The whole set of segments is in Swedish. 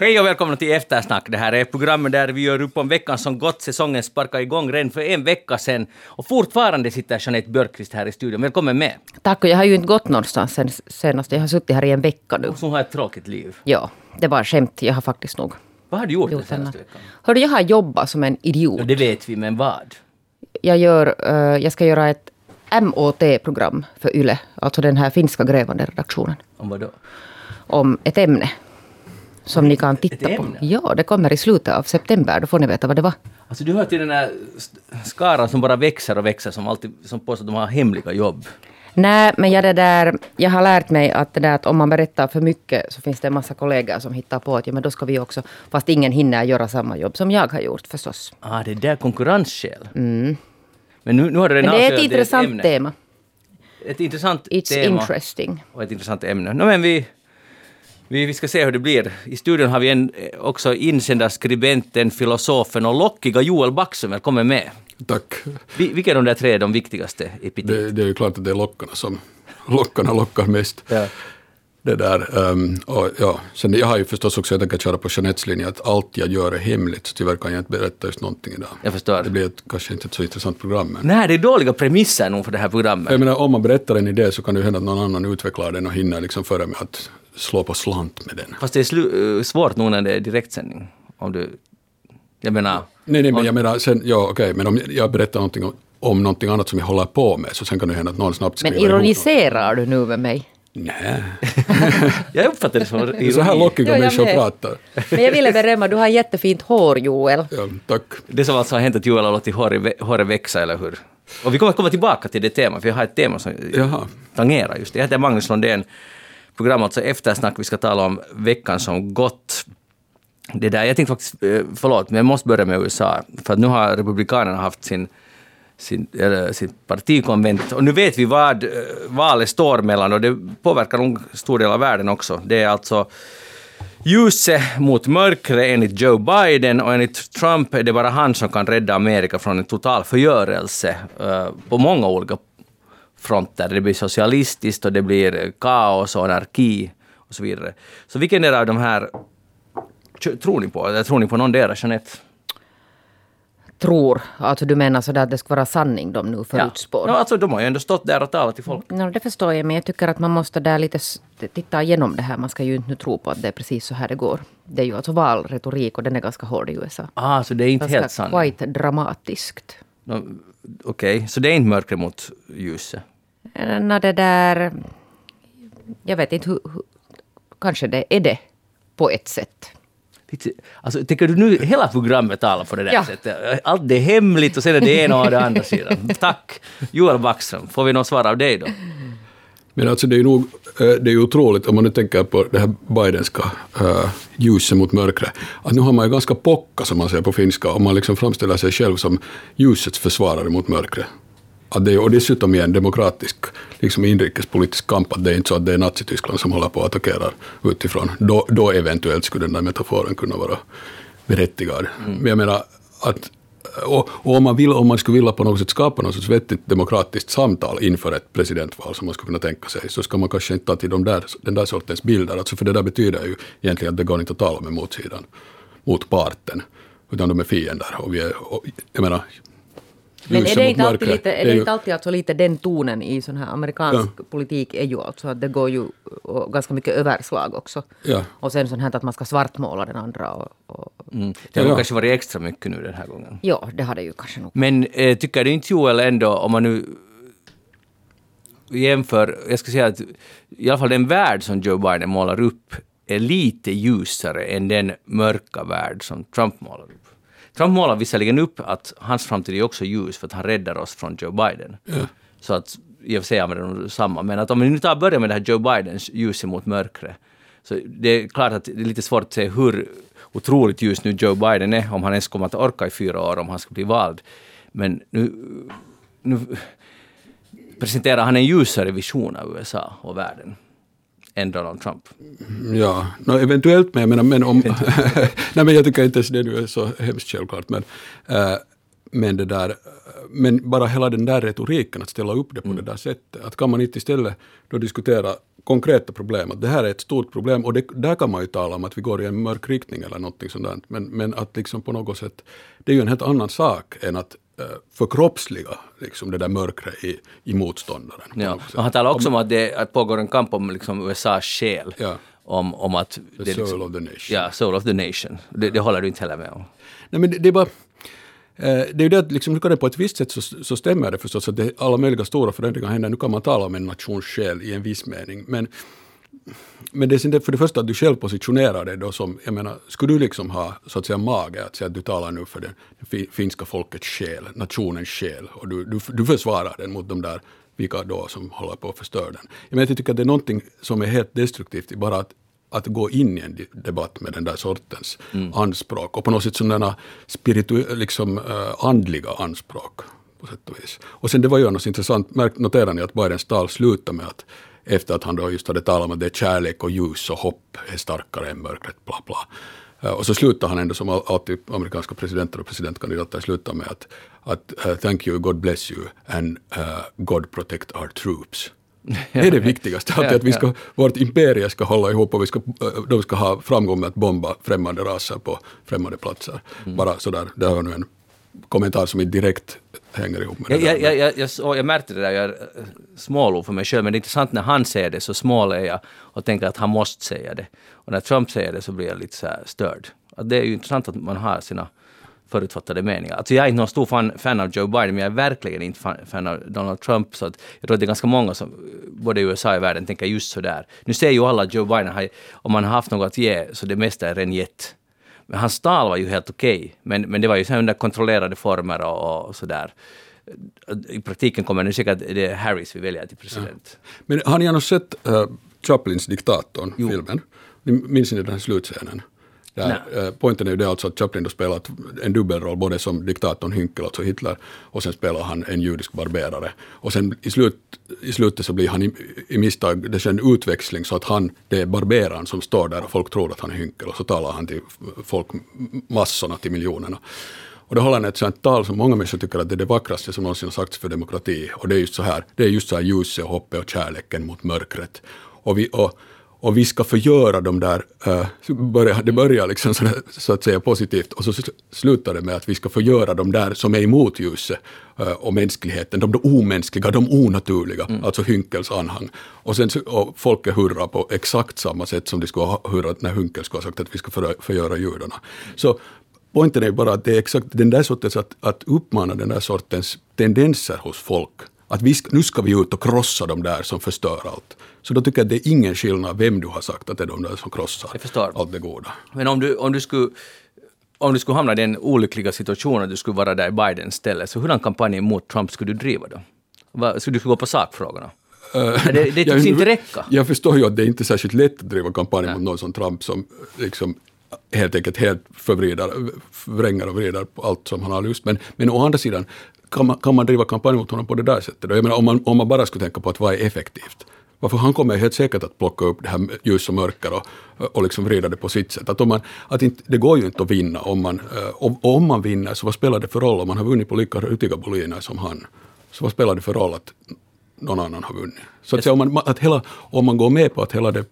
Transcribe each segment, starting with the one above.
Hej och välkomna till Eftersnack. Det här är programmet där vi gör upp om veckan som gått. Säsongen sparkade igång redan för en vecka sedan. Och fortfarande sitter Jeanette Björkqvist här i studion. Välkommen med. Tack, och jag har ju inte gått någonstans sen senast. Jag har suttit här i en vecka nu. Hon har ett tråkigt liv. Ja, det var skämt. Jag har faktiskt nog Vad har du gjort den senaste veckan? Hörde, jag har jobbat som en idiot. Ja, det vet vi, men vad? Jag, gör, eh, jag ska göra ett MÅT-program för YLE, alltså den här finska grävande redaktionen, Om vad då? om ett ämne. Som ni kan titta på. Ja, det kommer i slutet av september. Då får ni veta vad det var. Alltså du hör till den här skaran som bara växer och växer, som alltid som påstår att de har hemliga jobb. Nej, men jag, det där, jag har lärt mig att, det där, att om man berättar för mycket så finns det en massa kollegor som hittar på att ja, men då ska vi också, fast ingen hinner göra samma jobb som jag har gjort förstås. Ah, det är där konkurrensskäl. Men nu, nu har du redan Mm. Men det är ett intressant ämne. tema. Ett intressant It's tema. interesting. och ett intressant ämne. No, men vi, vi, vi ska se hur det blir. I studion har vi en, eh, också insändarskribenten, filosofen och lockiga Joel Backström. Välkommen med. Tack. Vi, vilka är de där tre de viktigaste epitetet? Det, det är ju klart att det är lockarna som lockarna lockar mest. Ja. Det där, ehm, och ja, sen jag har ju förstås också, jag tänker köra på Jeanettes linje, att allt jag gör är hemligt, så tyvärr kan jag inte berätta just någonting idag. Jag förstår. Det blir ett, kanske inte ett så intressant program. Men, Nej, det är dåliga premisser nog för det här programmet. jag menar, om man berättar en idé så kan det ju hända att någon annan utvecklar den och hinner liksom före med att slå på slant med den. Fast det är eh, svårt nog när det är direktsändning. Om du... Jag menar... Nej, nej, men jag menar, sen, ja okej, men om jag berättar någonting om, om någonting annat som jag håller på med, så sen kan det hända att någon snabbt Men skriver något. ironiserar du nu med mig? Nej, Jag uppfattar det som det är så här ironi. lockiga människor pratar. Men jag ville berömma, du har jättefint hår Joel. Ja, tack. Det som alltså har hänt att Joel har låtit håret håret växa, eller hur? Och vi kommer att komma tillbaka till det temat, för jag har ett tema som Jaha. tangerar just det. Jag heter Magnus Lundén. Program alltså Eftersnack. Vi ska tala om veckan som gått. Det där, jag tänkte faktiskt, eh, förlåt, men jag måste börja med USA. För att nu har Republikanerna haft sin, sin, eller, sitt partikonvent och nu vet vi vad eh, valet står mellan och det påverkar nog stor del av världen också. Det är alltså ljuset mot mörkret enligt Joe Biden och enligt Trump är det bara han som kan rädda Amerika från en total förgörelse eh, på många olika fronter. Det blir socialistiskt och det blir kaos och anarki och så vidare. Så vilken är av de här tror ni på? Eller tror ni på någon där, Jeanette? Tror, alltså du menar sådär att det ska vara sanning de nu förutspår? Ja, alltså, de har ju ändå stått där och talat till folk. Ja, det förstår jag, men jag tycker att man måste där lite titta igenom det här. Man ska ju inte nu tro på att det är precis så här det går. Det är ju alltså valretorik och den är ganska hård i USA. Ah, så det är inte helt Ganska sant? quite dramatiskt. No, Okej, så det är inte mörkret mot ljuset? När det där... Jag vet inte hur... hur kanske det är det på ett sätt. Alltså, tänker du nu hela programmet talar på det där Ja. sättet? Allt det är hemligt och sen är det ena och det andra sidan. Tack! Joel Backström, får vi något svar av dig då? Men alltså det är nog, eh, det är otroligt om man nu tänker på det här Bidenska uh, ljuset mot mörkret, att nu har man ju ganska pocka som man säger på finska, om man liksom framställer sig själv som ljusets försvarare mot mörkret. Att det är, och dessutom i en demokratisk liksom inrikespolitisk kamp, att det är inte så att det är Nazityskland som håller på att attackera utifrån. Då, då eventuellt skulle den där metaforen kunna vara berättigad. Men jag menar att och, och om, man vill, om man skulle vilja på något sätt skapa något sorts vettigt demokratiskt samtal inför ett presidentval som man skulle kunna tänka sig, så ska man kanske inte ta till de där, den där sortens bilder. Alltså för det där betyder ju egentligen att det går inte att tala med motsidan, motparten, utan de är fiender. Och vi är, och, jag menar, men är det inte alltid, lite, är det inte alltid alltså lite den tonen i sån här amerikansk politik är ju alltså att det går ju ganska mycket överslag också. Ja. Och sen sånt här att man ska svartmåla den andra. Och, och, Mm. Det har Ja. kanske varit extra mycket nu den här gången. ja, det har det ju kanske nog. Men eh, tycker du inte Joel ändå, om man nu jämför, jag ska säga att i alla fall den värld som Joe Biden målar upp är lite ljusare än den mörka värld som Trump målar upp. Trump målar visserligen upp att hans framtid är också ljus för att han räddar oss från Joe Biden. Så att, i och för sig använder de samma, men att om vi nu tar börjar med det här Joe Bidens ljus mot mörkret, så det är klart att det är lite svårt att se hur otroligt ljus nu Joe Biden är, om han ens kommer att orka i fyra år om han ska bli vald. Men nu, nu presenterar han en ljusare vision av USA och världen än Donald Trump. Ja, no, eventuellt, men jag menar, men om... nej, men jag tycker inte ens det nu är så hemskt självklart, men, eh, men det där, men bara hela den där retoriken, att ställa upp det på det där sättet, att kan man inte istället då diskutera konkreta problem. Att det här är ett stort problem och det, där kan man ju tala om att vi går i en mörk riktning eller någonting sådant. Men, men att liksom på något sätt, det är ju en helt annan sak än att förkroppsliga liksom det där mörkret i, i motståndaren. Ja. Och han talar också om att det att pågår en kamp om liksom USAs själ. Ja. Om, om att... The det soul liksom, of the nation. Ja, soul of the nation. Det, det håller du inte heller med om. Nej, men det, det är bara... eh, Det är ju det att liksom, nu kan det på ett visst sätt så, så stämmer det förstås att det, alla möjliga stora förändringar händer. Nu kan man tala om en nations själ i en viss mening. Men, men det är sen för det första att du själv positionerar dig då som, jag menar, skulle du liksom ha så att säga mage att säga att du talar nu för fi- finska folkets själ, nationens själ och du, du, du försvarar den mot de där vilka då som håller på att förstöra den. Jag, menar, jag tycker att det är någonting som är helt destruktivt i bara att att gå in i en debatt med den där sortens anspråk och på något sätt sådana spiritu- liksom, uh, andliga anspråk. På sätt och, vis. och sen det var ju annars intressant, märk- ni att Bidens tal slutade med att efter att han då just hade talat om att det är kärlek och ljus och hopp är starkare än mörkret, bla bla. Eh, och så slutar han ändå som all- alltid amerikanska presidenter och presidentkandidater slutar med att, att uh, thank you, God bless you and uh, God protect our troops. Det är det viktigaste, alltid att vi ska, vårt imperium ska hålla ihop och vi ska, de ska ha framgång med att bomba främmande raser på främmande platser. Bara sådär, det var nu en kommentar som inte direkt hänger ihop med det Jag, jag, jag, jag, jag märkte det där, jag eh, smålo för mig själv, men det är intressant när han säger det så smål är jag och tänker att han måste säga det. Och när Trump säger det så blir jag lite så störd. Att det är ju intressant att man har sina förutfattade meningar. Alltså jag är inte någon stor fan, fan av Joe Biden, men jag är verkligen inte fan, fan av Donald Trump. Så att jag tror att det är ganska många som, både i USA och i världen, tänker just så där. Nu säger ju alla att Joe Biden, har, om man har haft något att ge, så det mesta är redan gett. Hans tal var ju helt okej, men, men det var ju så under kontrollerade former och, och sådär. I praktiken kommer det säkert det är Harris vi väljer till president. Men har ni annars sett uh, Chaplins Diktatorn, filmen? Ni minns ni den här slutscenen? Där, uh, poängen är ju det alltså att Chaplin då spelat en dubbelroll både som diktatorn Hynkel, alltså Hitler, och sen spelar han en judisk barberare. Och sen i, slut, i slutet så blir han i, i misstag, det sker en utväxling så att han, det är barberaren som står där och folk tror att han är Hynkel och så talar han till folk, massorna, till miljonerna. Och då håller han ett sånt tal som många människor tycker att det är det vackraste som någonsin har sagts för demokrati. Och det är just så här, det är just så här ljuset hoppet och kärleken mot mörkret. Och vi, och, och vi ska förgöra de där, uh, börja, det börjar liksom så, så att säga positivt och så sl- slutar det med att vi ska förgöra de där som är emot ljuset uh, och mänskligheten, de, de omänskliga, de onaturliga, alltså Hynkels anhang. Och sen och folket hurrar på exakt samma sätt som de skulle ha hurrat när Hynkel skulle ha sagt att vi ska för, förgöra judarna. Så Poängen är bara att det är exakt den där sortens, att, att uppmana den där sortens tendenser hos folk. Att vi nu ska vi ut och krossa de där som förstör allt. Så då tycker jag att det är ingen skillnad vem du har sagt att det är de där som krossar Jag förstår. allt det goda. Men om du, om du skulle om du skulle hamna i den olyckliga situationen att du skulle vara där i Bidens ställe, så hurdan kampanj mot Trump skulle du driva då? Skulle du gå på sakfrågorna? det, det tycks jag, inte räcka. Jag förstår ju att det är inte är särskilt lätt att driva kampanj mot någon som Trump som liksom helt enkelt helt förvrider, förvränger och vrider på allt som han har lust. Men, men å andra sidan, kan man, kan man driva kampanj mot honom på det där sättet? då? Jag menar, om, man, om man bara skulle tänka på att vad är effektivt? Varför han kommer helt säkert att plocka upp det här ljus och mörker och, och liksom vrida det på sitt sätt. Att om man, att inte, det går ju inte att vinna om man, eh, och, och om man vinner så vad spelar det för roll om man har vunnit på lika rutiga boliner som han? Så vad spelar det för roll att någon annan har vunnit. Så att, säga, om, man, att hela, om man går med på att hela den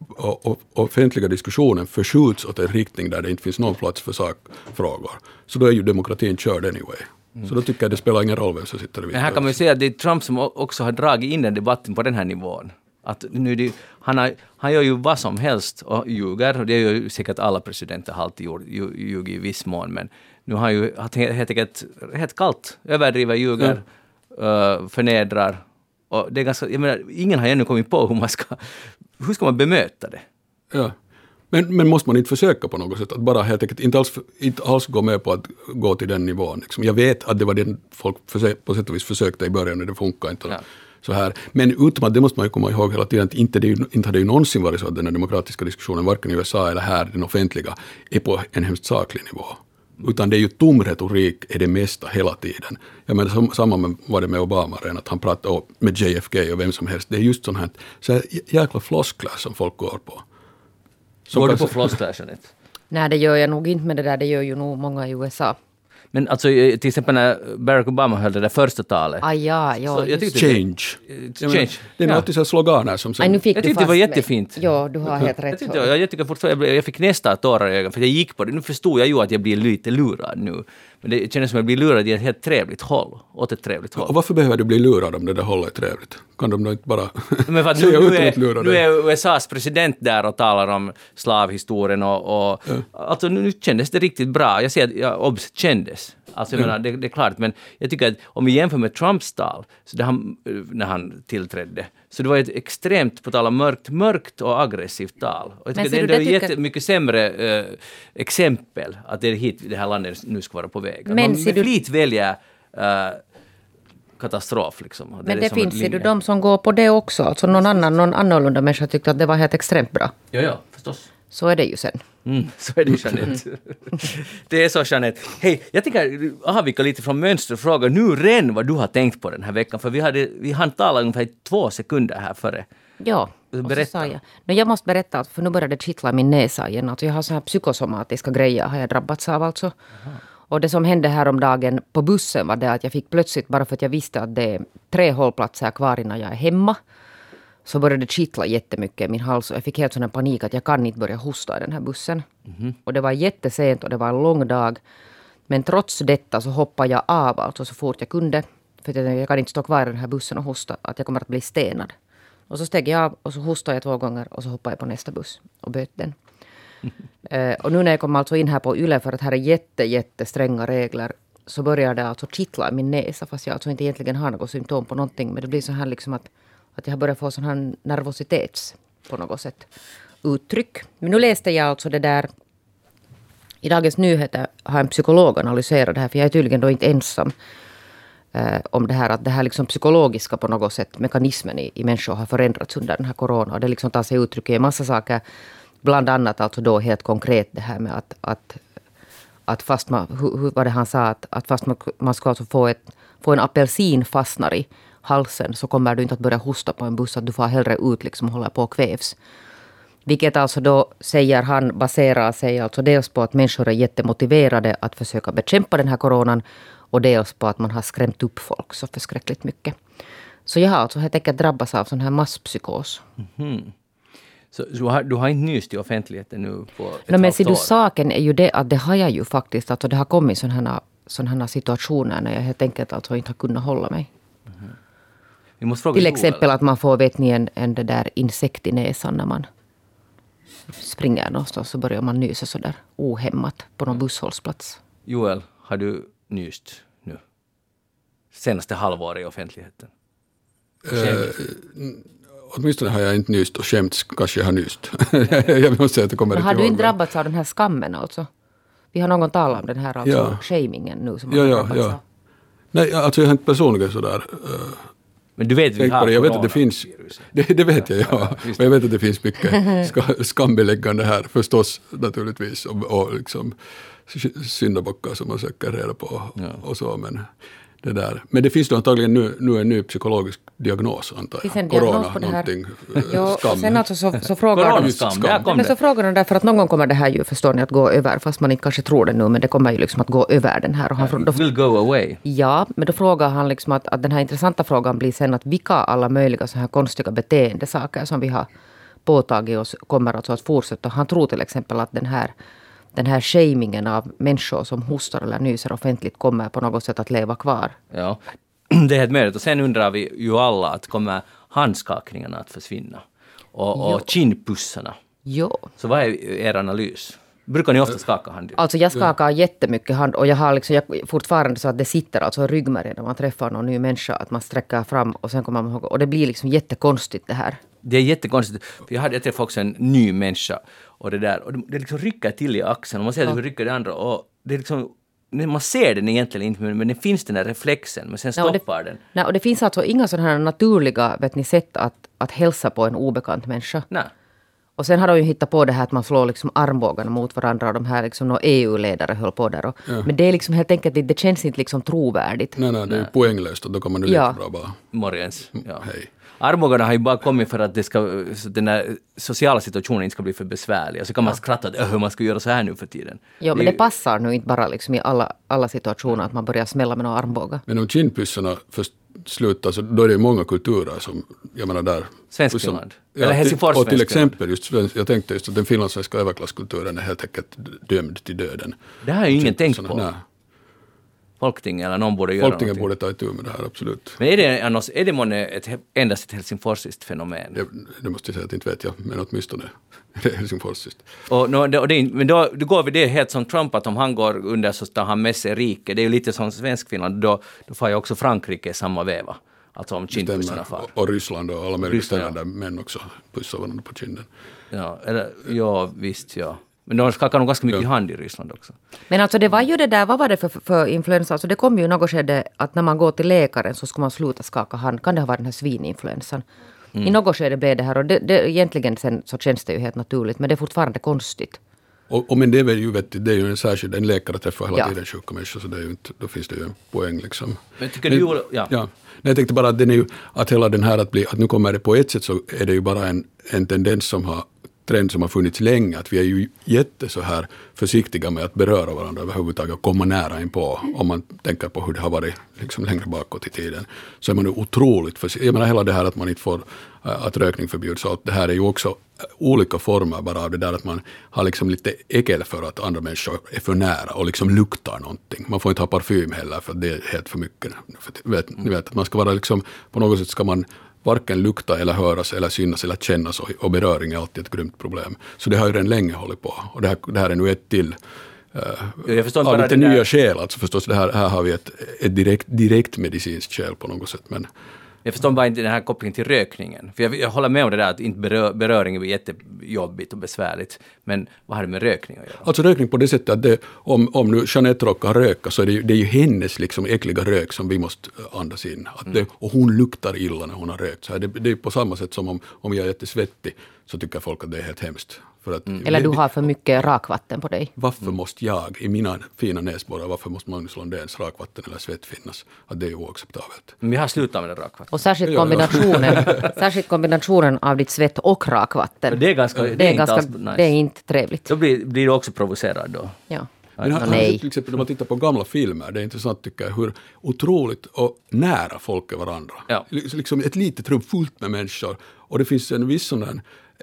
offentliga diskussionen förskjuts åt en riktning där det inte finns någon plats för sakfrågor, så då är ju demokratin körd anyway. Så då tycker jag det spelar ingen roll vem som sitter i Men här kan man ju säga att det är Trump som också har dragit in den debatten på den här nivån. Att nu det, han, har, han gör ju vad som helst och ljuger, och det gör ju säkert alla presidenter har alltid gjort, lju- ljugit i viss mån, men nu har han ju helt enkelt helt kallt, överdriver, ljuger, uh, förnedrar. Och det är ganska, jag menar, ingen har ännu kommit på hur man ska, hur ska man bemöta det? Ja. Men, men måste man inte försöka på något sätt? Att bara helt enkelt inte alls, inte alls gå med på att gå till den nivån. Liksom. Jag vet att det var den folk försö- på sätt och vis försökte i början och det funkar inte. Ja. Så här. Men utom att det måste man ju komma ihåg hela tiden att inte, det, inte har det ju någonsin varit så att den här demokratiska diskussionen, varken i USA eller här, den offentliga, är på en hemskt saklig nivå. Utan det är ju tom retorik är det mesta hela tiden. Jag menar, sam- samma med, var det med Obama redan, att han pratade om- med JFK och vem som helst. Det är just sånt här, så här jäkla floskler som folk går på. Så Går du på floskler, Jeanette? Nej, det gör jag nog inte, men det där det gör ju nog många i USA. Men alltså eh, till exempel när Barack Obama höll det där första talet. Ah, ja, ja, Så jag tyckte Change. Jag menar, Change. Det är Ja. alltid så sloganer som Aj, nu fick Jag du tyckte det var jättefint. Ja, du har helt Jag, rätt. tyckte, jag, jag tycker fortfarande, jag, jag fick nästan tårar i ögonen för jag gick på det. Nu förstod jag ju att jag blir lite lurad nu. Men det kändes som att jag blir lurad i ett helt trevligt håll. Åt ett trevligt Och håll. varför behöver du bli lurad om det där hållet är trevligt? Kan de då inte bara Men för att nu, nu, är, nu är USAs president där och talar om slavhistorien och, och alltså nu kändes det riktigt bra. Jag säger att, ja, obs, kändes. Alltså jag menar, det, det är klart, men jag tycker att om vi jämför med Trumps tal, så det han, när han tillträdde, så det var ett extremt, på tal om mörkt, mörkt och aggressivt tal. Och jag Men tycker det är det ändå tycker- jättemycket sämre eh, exempel att det är hit det här landet nu ska vara på väg. Men man med du- flit väljer eh, katastrof liksom. Och Men det finns ju de som går på det också. Alltså någon annan, någon annorlunda människa tyckte att det var helt extremt bra. Ja, ja, förstås. Så är det ju sen. Mm, så är det Jeanette. det är så Jeanette. Hej, jag tänker avvika lite från mönsterfrågan nu redan vad du har tänkt på den här veckan, för vi, hade, vi hann tala ungefär två sekunder här före. Ja, och Berätta. sa jag. No, jag måste berätta, att för nu började det kittla i min näsa igen. Alltså jag har så här psykosomatiska grejer har jag drabbats av alltså. Och det som hände häromdagen på bussen var det att jag fick plötsligt, bara för att jag visste att det är tre hållplatser kvar innan jag är hemma, så började det kittla jättemycket i min hals och jag fick helt sån panik att jag kan inte börja hosta i den här bussen. Och det var jättesent och det var en lång dag. Men trots detta så hoppade jag av alltså så fort jag kunde. För att jag, jag kan inte stå kvar i den här bussen och hosta, att jag kommer att bli stenad. Och så steg jag av och så hostade jag två gånger och så hoppade jag på nästa buss och böt den. Eh, och nu när jag kom alltså in här på YLE för att här är jätte, jätte stränga regler så börjar det alltså kittla i min näsa fast jag alltså inte egentligen har något symptom på någonting. Men det blir så här liksom att, att jag har börjat få sån här nervositets på något sätt uttryck. Men nu läste jag alltså det där i Dagens Nyheter har en psykolog analyserat det här, för jag är tydligen då inte ensam eh, om det här att det här liksom psykologiska på något sätt, mekanismen i, i människor har förändrats under den här corona. Och det liksom tar sig uttryck i en massa saker. Bland annat alltså då helt konkret det här med att, att, att fast man, hur, hur var det han sa, att, att fast man, man ska alltså få, ett, få en apelsin fastnar i halsen så kommer du inte att börja hosta på en buss, att du får hellre ut liksom och hålla på och kvävs. Vilket alltså då säger han baserar sig alltså dels på att människor är jättemotiverade att försöka bekämpa den här coronan och dels på att man har skrämt upp folk så förskräckligt mycket. Så jag har alltså helt enkelt drabbats av sån här masspsykos. Så du har, du har inte nyst i offentligheten nu på ett No, men ser du, saken är ju det att det har jag ju faktiskt. Alltså det har kommit sådana här, här situationer när jag helt enkelt alltså inte har kunnat hålla mig. Vi måste fråga Till exempel att man får, vet ni, en, en det där insekt i näsan när man springer någonstans så börjar man nysa sådär ohämmat på någon busshållplats. Joel, har du nyst nu? Senaste halvåret i offentligheten? Åtminstone har jag inte nyst och skämts kanske jag har nyst. jag måste säga att jag kommer Men har inte du ihåg. inte drabbats av den här skammen alltså? Vi har någon talat om den här alltså Ja. shamingen nu som Ja, har ja, drabbats ja. av. Nej, alltså jag har inte personligen sådär uh, Men du vet vi har. Jag vet att det finns, det, det vet jag, ja. Och jag vet att det finns mycket ska, skambeläggande här förstås naturligtvis och, och liksom sy- syndabockar som man söker reda på och så. Men det, där. men det finns då antagligen nu, nu en ny psykologisk diagnos antar Finns jag. diagnos Corona, på det här? någonting, eh, Jo, skam. sen alltså så, så frågar de... Coronaskam, skam. där kom Men så frågar de därför att någon gång kommer det här ju, förstår ni, att gå över. Fast man inte kanske tror det nu, men det kommer ju liksom att gå över den här. Och han, då, will go away. ja, men då frågar han liksom att, att den här intressanta frågan blir sen att vilka alla möjliga så här konstiga beteendesaker som vi har påtagit oss kommer alltså att fortsätta. Han tror till exempel att den här, den här shamingen av människor som hostar eller nyser offentligt kommer på något sätt att leva kvar. Ja. Det är helt möjligt. Och sen undrar vi ju alla att kommer handskakningarna att försvinna? Och, och kindpussarna. Jo. Så vad är er analys? Brukar ni ofta skaka hand? Alltså jag skakar jättemycket hand och jag har liksom, jag, fortfarande så att det sitter alltså i ryggmärgen när man träffar någon ny människa. Att man sträcker fram och sen kommer man ihåg. Och det blir liksom jättekonstigt det här. Det är jättekonstigt. För Jag, hade, jag träffade också en ny människa och det där och det, det liksom rycker till i axeln och man ser hur det rycker det andra och det är liksom man ser den egentligen inte men det finns den där reflexen men sen Nej, och det- stoppar den. Nej, och det finns alltså inga sådana här naturliga vet ni, sätt att, att hälsa på en obekant människa. Nej. Och sen har de ju hittat på det här att man slår liksom armbågarna mot varandra och de här liksom EU-ledare höll på där. Och, Men det är liksom helt enkelt, det känns inte liksom trovärdigt. Nej, nej, det är ju poänglöst och då kan man ju Ja. lika bra bara... Morgens. Ja. Hej. Armbågarna har ju bara kommit för att det ska, den här sociala situationen inte ska bli för besvärlig. Så kan man skratta att "Öh, hur man ska göra så här nu för tiden. Jo, men det passar nu inte bara liksom i alla, alla situationer att man börjar smälla med några armbågar. Men om kindpyssarna först slutar så då är det ju många kulturer som, jag menar där... Svenskfinland. Ja, Eller till- Helsingfors Och till exempel just, svensk- jag tänkte just att den finlandssvenska överklasskulturen är helt enkelt dömd till döden. Det har ju ingen tänkt Såna- på. Nej, Folktinget eller någon borde göra Folktinget någonting. borde ta itu med det här, absolut. Men är det, annars, är det månne ett, endast ett helsingforsiskt fenomen? Det, det måste jag säga att inte vet jag, men åtminstone det är helsingforsiskt. Och, det, och det, men då, då går vi det helt som Trump, att om han går under så tar han med sig riket. Det är ju lite som Svenskfinland, då, då får ju också Frankrike i samma veva. Alltså om kindpussarna far. Och, och Ryssland och alla möjliga ställen där män också pussar varandra på kinden. Ja, eller, ja, visst ja. Men de skakar nog ganska mycket Ja. hand i Ryssland också. Men alltså det var ju det där, vad var det för, för influensa? Alltså det kom ju något skede att när man går till läkaren så ska man sluta skaka hand. Kan det ha varit den här svininfluensan? I något skede blev det här och det, det, egentligen sen så känns det ju helt naturligt men det är fortfarande konstigt. Och, och men det är väl ju vettigt, det är ju en särskild, en läkare träffar hela Ja. tiden sjuka människor så det är ju inte, då finns det ju en poäng liksom. Men tycker du, Joel- ja. ja. Nej, jag tänkte bara att den är ju, att hela den här att bli, att nu kommer det på ett sätt så är det ju bara en, en tendens som har trend som har funnits länge, att vi är ju jätte så här försiktiga med att beröra varandra överhuvudtaget och komma nära in på om man tänker på hur det har varit liksom längre bakåt i tiden. Så är man ju otroligt försiktig. Jag menar hela det här att man inte får, äh, att rökning förbjuds, och det här är ju också äh, olika former bara av det där att man har liksom lite äckel för att andra människor är för nära och liksom luktar någonting. Man får inte ha parfym heller för det är helt för mycket. För, vet, ni vet att man ska vara liksom, på något sätt ska man varken lukta eller höras eller synas eller kännas och, och beröring är alltid ett grymt problem. Så det har ju redan länge hållit på och det här, det här är nu ett till uh, Jag förstår inte av lite där- nya skäl. Alltså förstås, det här, här har vi ett, ett direkt, direkt medicinskt skäl på något sätt. Men Jag förstår bara inte den här kopplingen till rökningen. För jag, jag håller med om det där att inte berö, beröring är jättejobbigt och besvärligt. Men vad har det med rökning att göra? Alltså rökning på det sättet att det, om, om nu Jeanette råkar röka så är det, ju, det är ju hennes liksom äckliga rök som vi måste eh, andas in. Att det, och hon luktar illa när hon har rökt. Så här, det, det är på samma sätt som om, om jag är jättesvettig så tycker folk att det är helt hemskt. För att, Eller du har för mycket rakvatten på dig. Varför måste jag i mina fina näsborrar, varför måste Magnus Lundéns rakvatten eller svett finnas? Att det är ju oacceptabelt. Men vi har slutat med det rakvatten. Och särskilt kombinationen, särskilt kombinationen av ditt svett och rakvatten. Det är ganska- det är inte ganska, alls nice. det är inte trevligt. Då blir, blir du också provocerad då. Ja. Men har, nej. till exempel när man tittar på gamla filmer, det är intressant tycker jag hur otroligt och nära folk är varandra. Ja. Li- Liksom ett litet rum fullt med människor och det finns en viss sån där,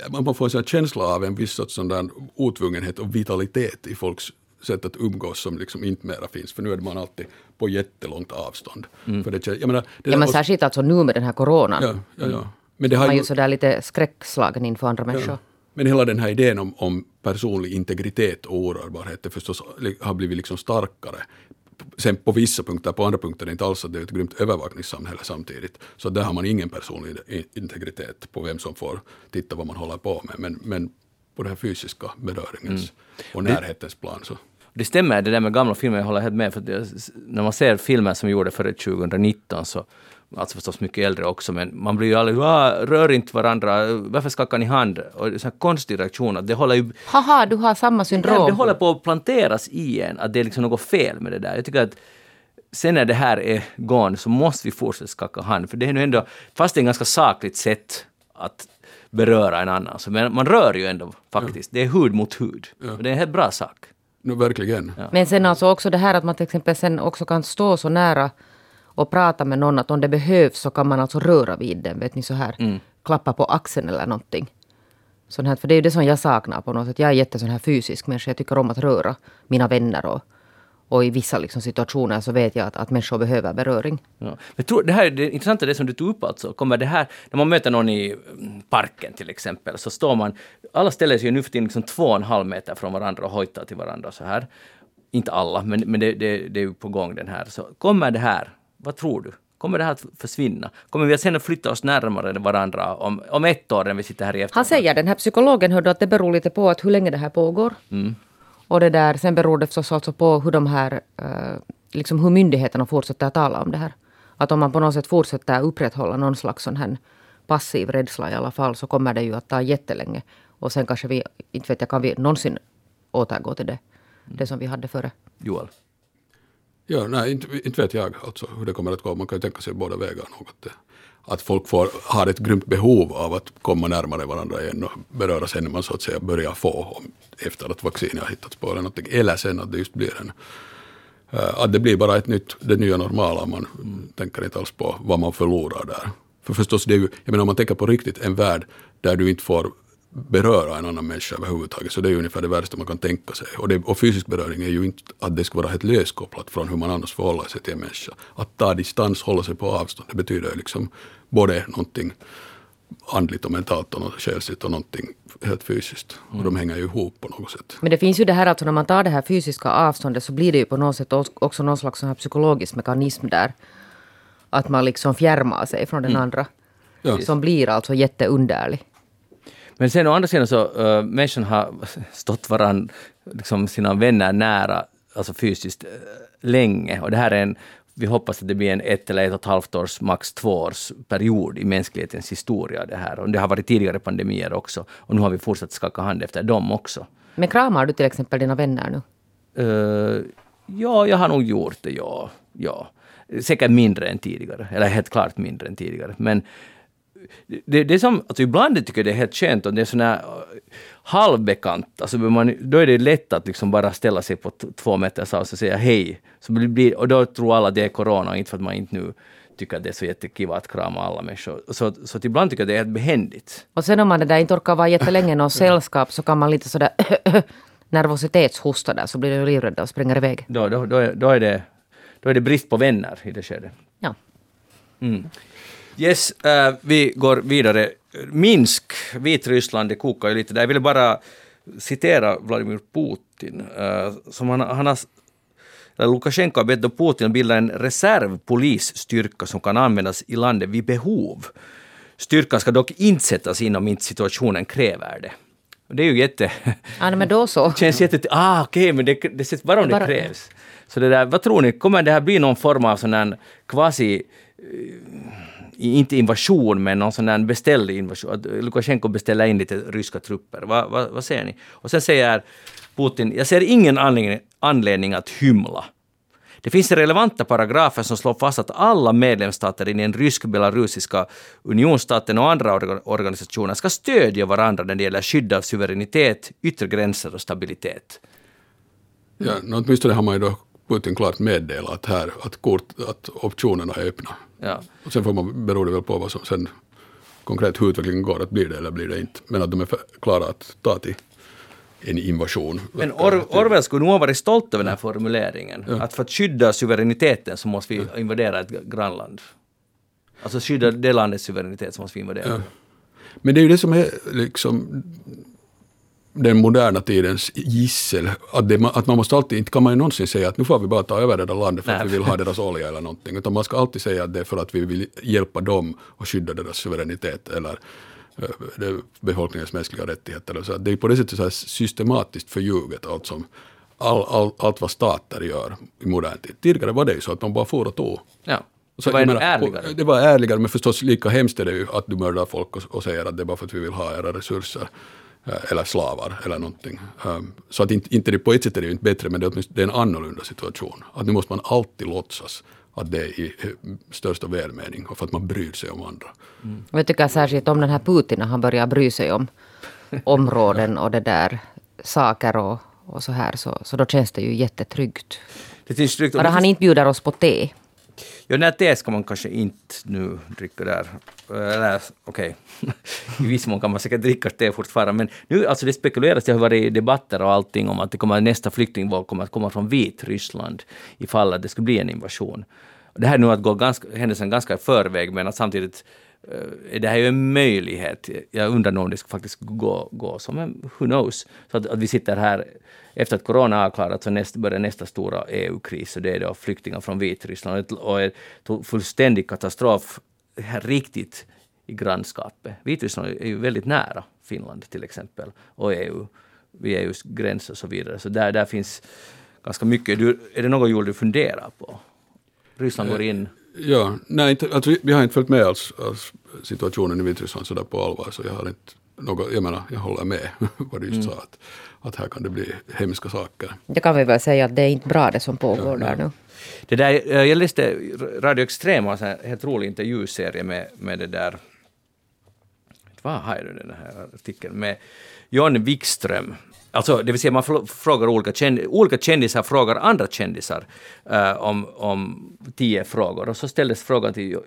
man får en känsla av en viss sorts sån där otvungenhet och vitalitet i folks sätt att umgås som liksom inte mera finns. För nu är man alltid på jättelångt avstånd. För det, jag menar, det Ja, men särskilt alltså nu med den här coronan. ja, ja, ja. Men det har Man är ju, sådär lite skräckslagen inför andra människor. Ja. Men hela den här idén om, om personlig integritet och orörbarhet det förstås har blivit liksom starkare. Sen på vissa punkter, på andra punkter inte alls att det är ett grymt övervakningssamhälle samtidigt. Så där har man ingen personlig integritet på vem som får titta vad man håller på med. Men, men på den här fysiska beröringens och närhetens plan så. Det stämmer, det där med gamla filmer, jag håller helt med. För när man ser filmer som gjorde före 2019, så, alltså förstås mycket äldre också, men man blir ju aldrig ah, rör inte varandra, varför skakar ni hand? Och det är en sån här konstig reaktion, att det håller ju Haha, du har samma syndrom. det håller på att planteras i en, att det är liksom något fel med det där. Jag tycker att sen när det här är gone så måste vi fortsätta skaka hand, för det är nu ändå, fast det är ett ganska sakligt sätt att beröra en annan, så men man rör ju ändå faktiskt. Det är hud mot hud. Och det är en helt bra sak. Nu verkligen. Men sen alltså också det här att man till exempel sen också kan stå så nära och prata med någon att om det behövs så kan man alltså röra vid den, vet ni så här. Mm. Klappa på axeln eller någonting. Sån här, för det är ju det som jag saknar på något sätt. Jag är jätte sån här fysisk människa. Jag tycker om att röra mina vänner och, och i vissa liksom situationer så vet jag att, att människor behöver beröring. Ja. Men tror, det här är det intressanta, det som du tog upp alltså. Kommer det här, när man möter någon i mm, parken till exempel, så står man, alla ställer sig ju nu för tiden liksom två och en halv meter från varandra och hojtar till varandra så här. Inte alla, men, men det, det, det är ju på gång den här. Så kommer det här, vad tror du? Kommer det här att försvinna? Kommer vi att sen flytta oss närmare varandra om, om ett år när vi sitter här i Han säger, den här psykologen, hörde att det beror lite på att hur länge det här pågår. Och det där, sen beror det förstås alltså på hur de här, eh, liksom hur myndigheterna fortsätter att tala om det här. Att om man på något sätt fortsätter upprätthålla någon slags sån här passiv rädsla i alla fall så kommer det ju att ta jättelänge. Och sen kanske vi, inte vet jag, kan vi någonsin återgå till det, det som vi hade före? Joel? Ja, nej, inte, inte vet jag alltså hur det kommer att gå. Man kan ju tänka sig båda vägar. Något. Att folk får, har ett grymt behov av att komma närmare varandra igen och beröra sen när man så att säga börjar få efter att vaccinet har hittats på eller någonting. Eller sen att det just blir en eh, att det blir bara ett nytt, det nya normala. Man mm. tänker inte alls på vad man förlorar där. För förstås, det är ju, jag menar om man tänker på riktigt, en värld där du inte får beröra en annan människa överhuvudtaget. Så det är ungefär det värsta man kan tänka sig. Och, det, och fysisk beröring är ju inte att det ska vara helt löskopplat från hur man annars förhåller sig till en människa. Att ta distans, hålla sig på avstånd, det betyder ju liksom både någonting andligt och mentalt och något själsligt och någonting helt fysiskt. Och de mm. hänger ju ihop på något sätt. Men det finns ju det här att när man tar det här fysiska avståndet så blir det ju på något sätt också någon slags här psykologisk mekanism där. Att man liksom fjärmar sig från den mm. andra. Ja. Som blir alltså jätteunderlig. Men sen å andra sidan så, uh, människan har stått varandra, liksom sina vänner nära, alltså fysiskt, uh, länge. Och det här är en, vi hoppas att det blir en ett eller ett och ett halvt års, max två års period i mänsklighetens historia. Det här. Och det har varit tidigare pandemier också. Och nu har vi fortsatt skaka hand efter dem också. Men kramar du till exempel dina vänner nu? Uh, ja, jag har nog gjort det, ja. ja. Säkert mindre än tidigare, eller helt klart mindre än tidigare. Men det, det är som, alltså ibland tycker jag det är helt skönt om det är sån här uh, halvbekant, alltså man, då är det lätt att liksom bara ställa sig på två meters avstånd och säga hej. Så blir, och då tror alla det är corona, inte för att man inte nu tycker att det är så jättekiva att krama alla människor. Så, så att ibland tycker jag det är helt behändigt. Och sen om man det där inte orkar vara jättelänge i något sällskap så kan man lite sådär nervositetshosta där så blir du livrädd och springer iväg. Då, då, då, är, då, är det, då är det brist på vänner i det skedet. Ja. Mm. Yes, uh, vi går vidare. Minsk, Vitryssland, det kokar ju lite där. Jag ville bara citera Vladimir Putin. Uh, som han, han har Lukasjenko har bett Putin bilda en reservpolisstyrka som kan användas i landet vid behov. Styrkan ska dock inte sättas in om inte situationen kräver det. Det är ju jätte... Ja, men då så. känns jätte... Ah, okej, okay, men det, det sätts bara om det, bara... det krävs. Så det där, vad tror ni, kommer det här bli någon form av sån här quasi inte invasion, men någon sån där beställd invasion. Att Lukasjenko beställer in lite ryska trupper. Va, va, vad säger ni? Och sen säger Putin, jag ser ingen anledning, anledning att hymla. Det finns relevanta paragrafer som slår fast att alla medlemsstater i den rysk-belarusiska unionsstaten och andra organisationer ska stödja varandra när det gäller skydd av suveränitet, yttre gränser och stabilitet. Ja, åtminstone har man ju då Putin klart meddelat här att, kort, att optionerna är öppna. Ja. Och sen får man, beror det väl på vad som sen konkret hur utvecklingen går, att blir det eller blir det inte. Men att de är klara att ta till en invasion. Men Or Orwell skulle nog ha varit stolt över den här formuleringen. Ja. Att för att skydda suveräniteten så måste vi invadera ett grannland. Alltså skydda det landets suveränitet så måste vi invadera. Ja. Men det är ju det som är liksom den moderna tidens gissel. Att, det, att man måste alltid, inte kan man ju någonsin säga att nu får vi bara ta över det där landet för Nej. att vi vill ha deras olja eller någonting. Utan man ska alltid säga att det är för att vi vill hjälpa dem och skydda deras suveränitet eller uh, befolkningens mänskliga rättigheter. Så det är på det sättet så systematiskt förljuget allt, som, all, all, allt vad stater gör i modern tid. Tidigare var det ju så att de bara for och tog. Ja. Så, det var menar, ärligare. Det var ärligare, men förstås lika hemskt är det ju att du mördar folk och, och säger att det är bara för att vi vill ha era resurser. Eh, eller slavar eller någonting. Um, så att inte, inte det, på ett sätt är det inte bättre, men det är, det är en annorlunda situation. Att nu måste man alltid låtsas att det är i största välmening och för att man bryr sig om andra. Mm. Jag tycker särskilt om den här Putin när han börjar bry sig om områden och det där saker och, och så här så, så då känns det ju jättetryggt. Det känns tryggt. Bara han inte bjuder oss på te. Ja, nej, här te ska man kanske inte nu dricka där. Eller okej, okay. i viss mån kan man säkert dricka te fortfarande. Men nu, alltså det spekuleras, det har varit debatter och allting om att det kommer, nästa flyktingvåg kommer att komma från Vitryssland ifall att det skulle bli en invasion. Det här är nu att gå ganska, händelsen ganska i förväg, men att samtidigt uh, det här är ju en möjlighet. Jag undrar nog om det ska faktiskt gå, gå som en, who knows. Så att, att vi sitter här efter att corona är avklarat så näst, börjar nästa stora EU-kris och det är då flyktingar från Vitryssland och en fullständig katastrof riktigt i grannskapet. Vitryssland är ju väldigt nära Finland till exempel och EU, vid EUs gräns och så vidare. Så där, där finns ganska mycket. Du, är det något Joel du funderar på? Ryssland går in eh, Ja, nej, inte, alltså, vi har inte följt med alls, alls situationen i Vitryssland sådär på allvar, så jag har inte något, jag menar, jag håller med vad du just sa, att, att här kan det bli hemska saker. Det kan vi väl säga att det är inte bra det som pågår där nu. Det där, eh, jag läste Radio Extrem har en helt rolig intervjuserie med, med det där... Vad har nu den här artikeln? Med John Wikström. Alltså, det vill säga man frågar olika, känd, olika kändisar frågar andra kändisar eh, om, om tio frågor. Och så ställdes frågan till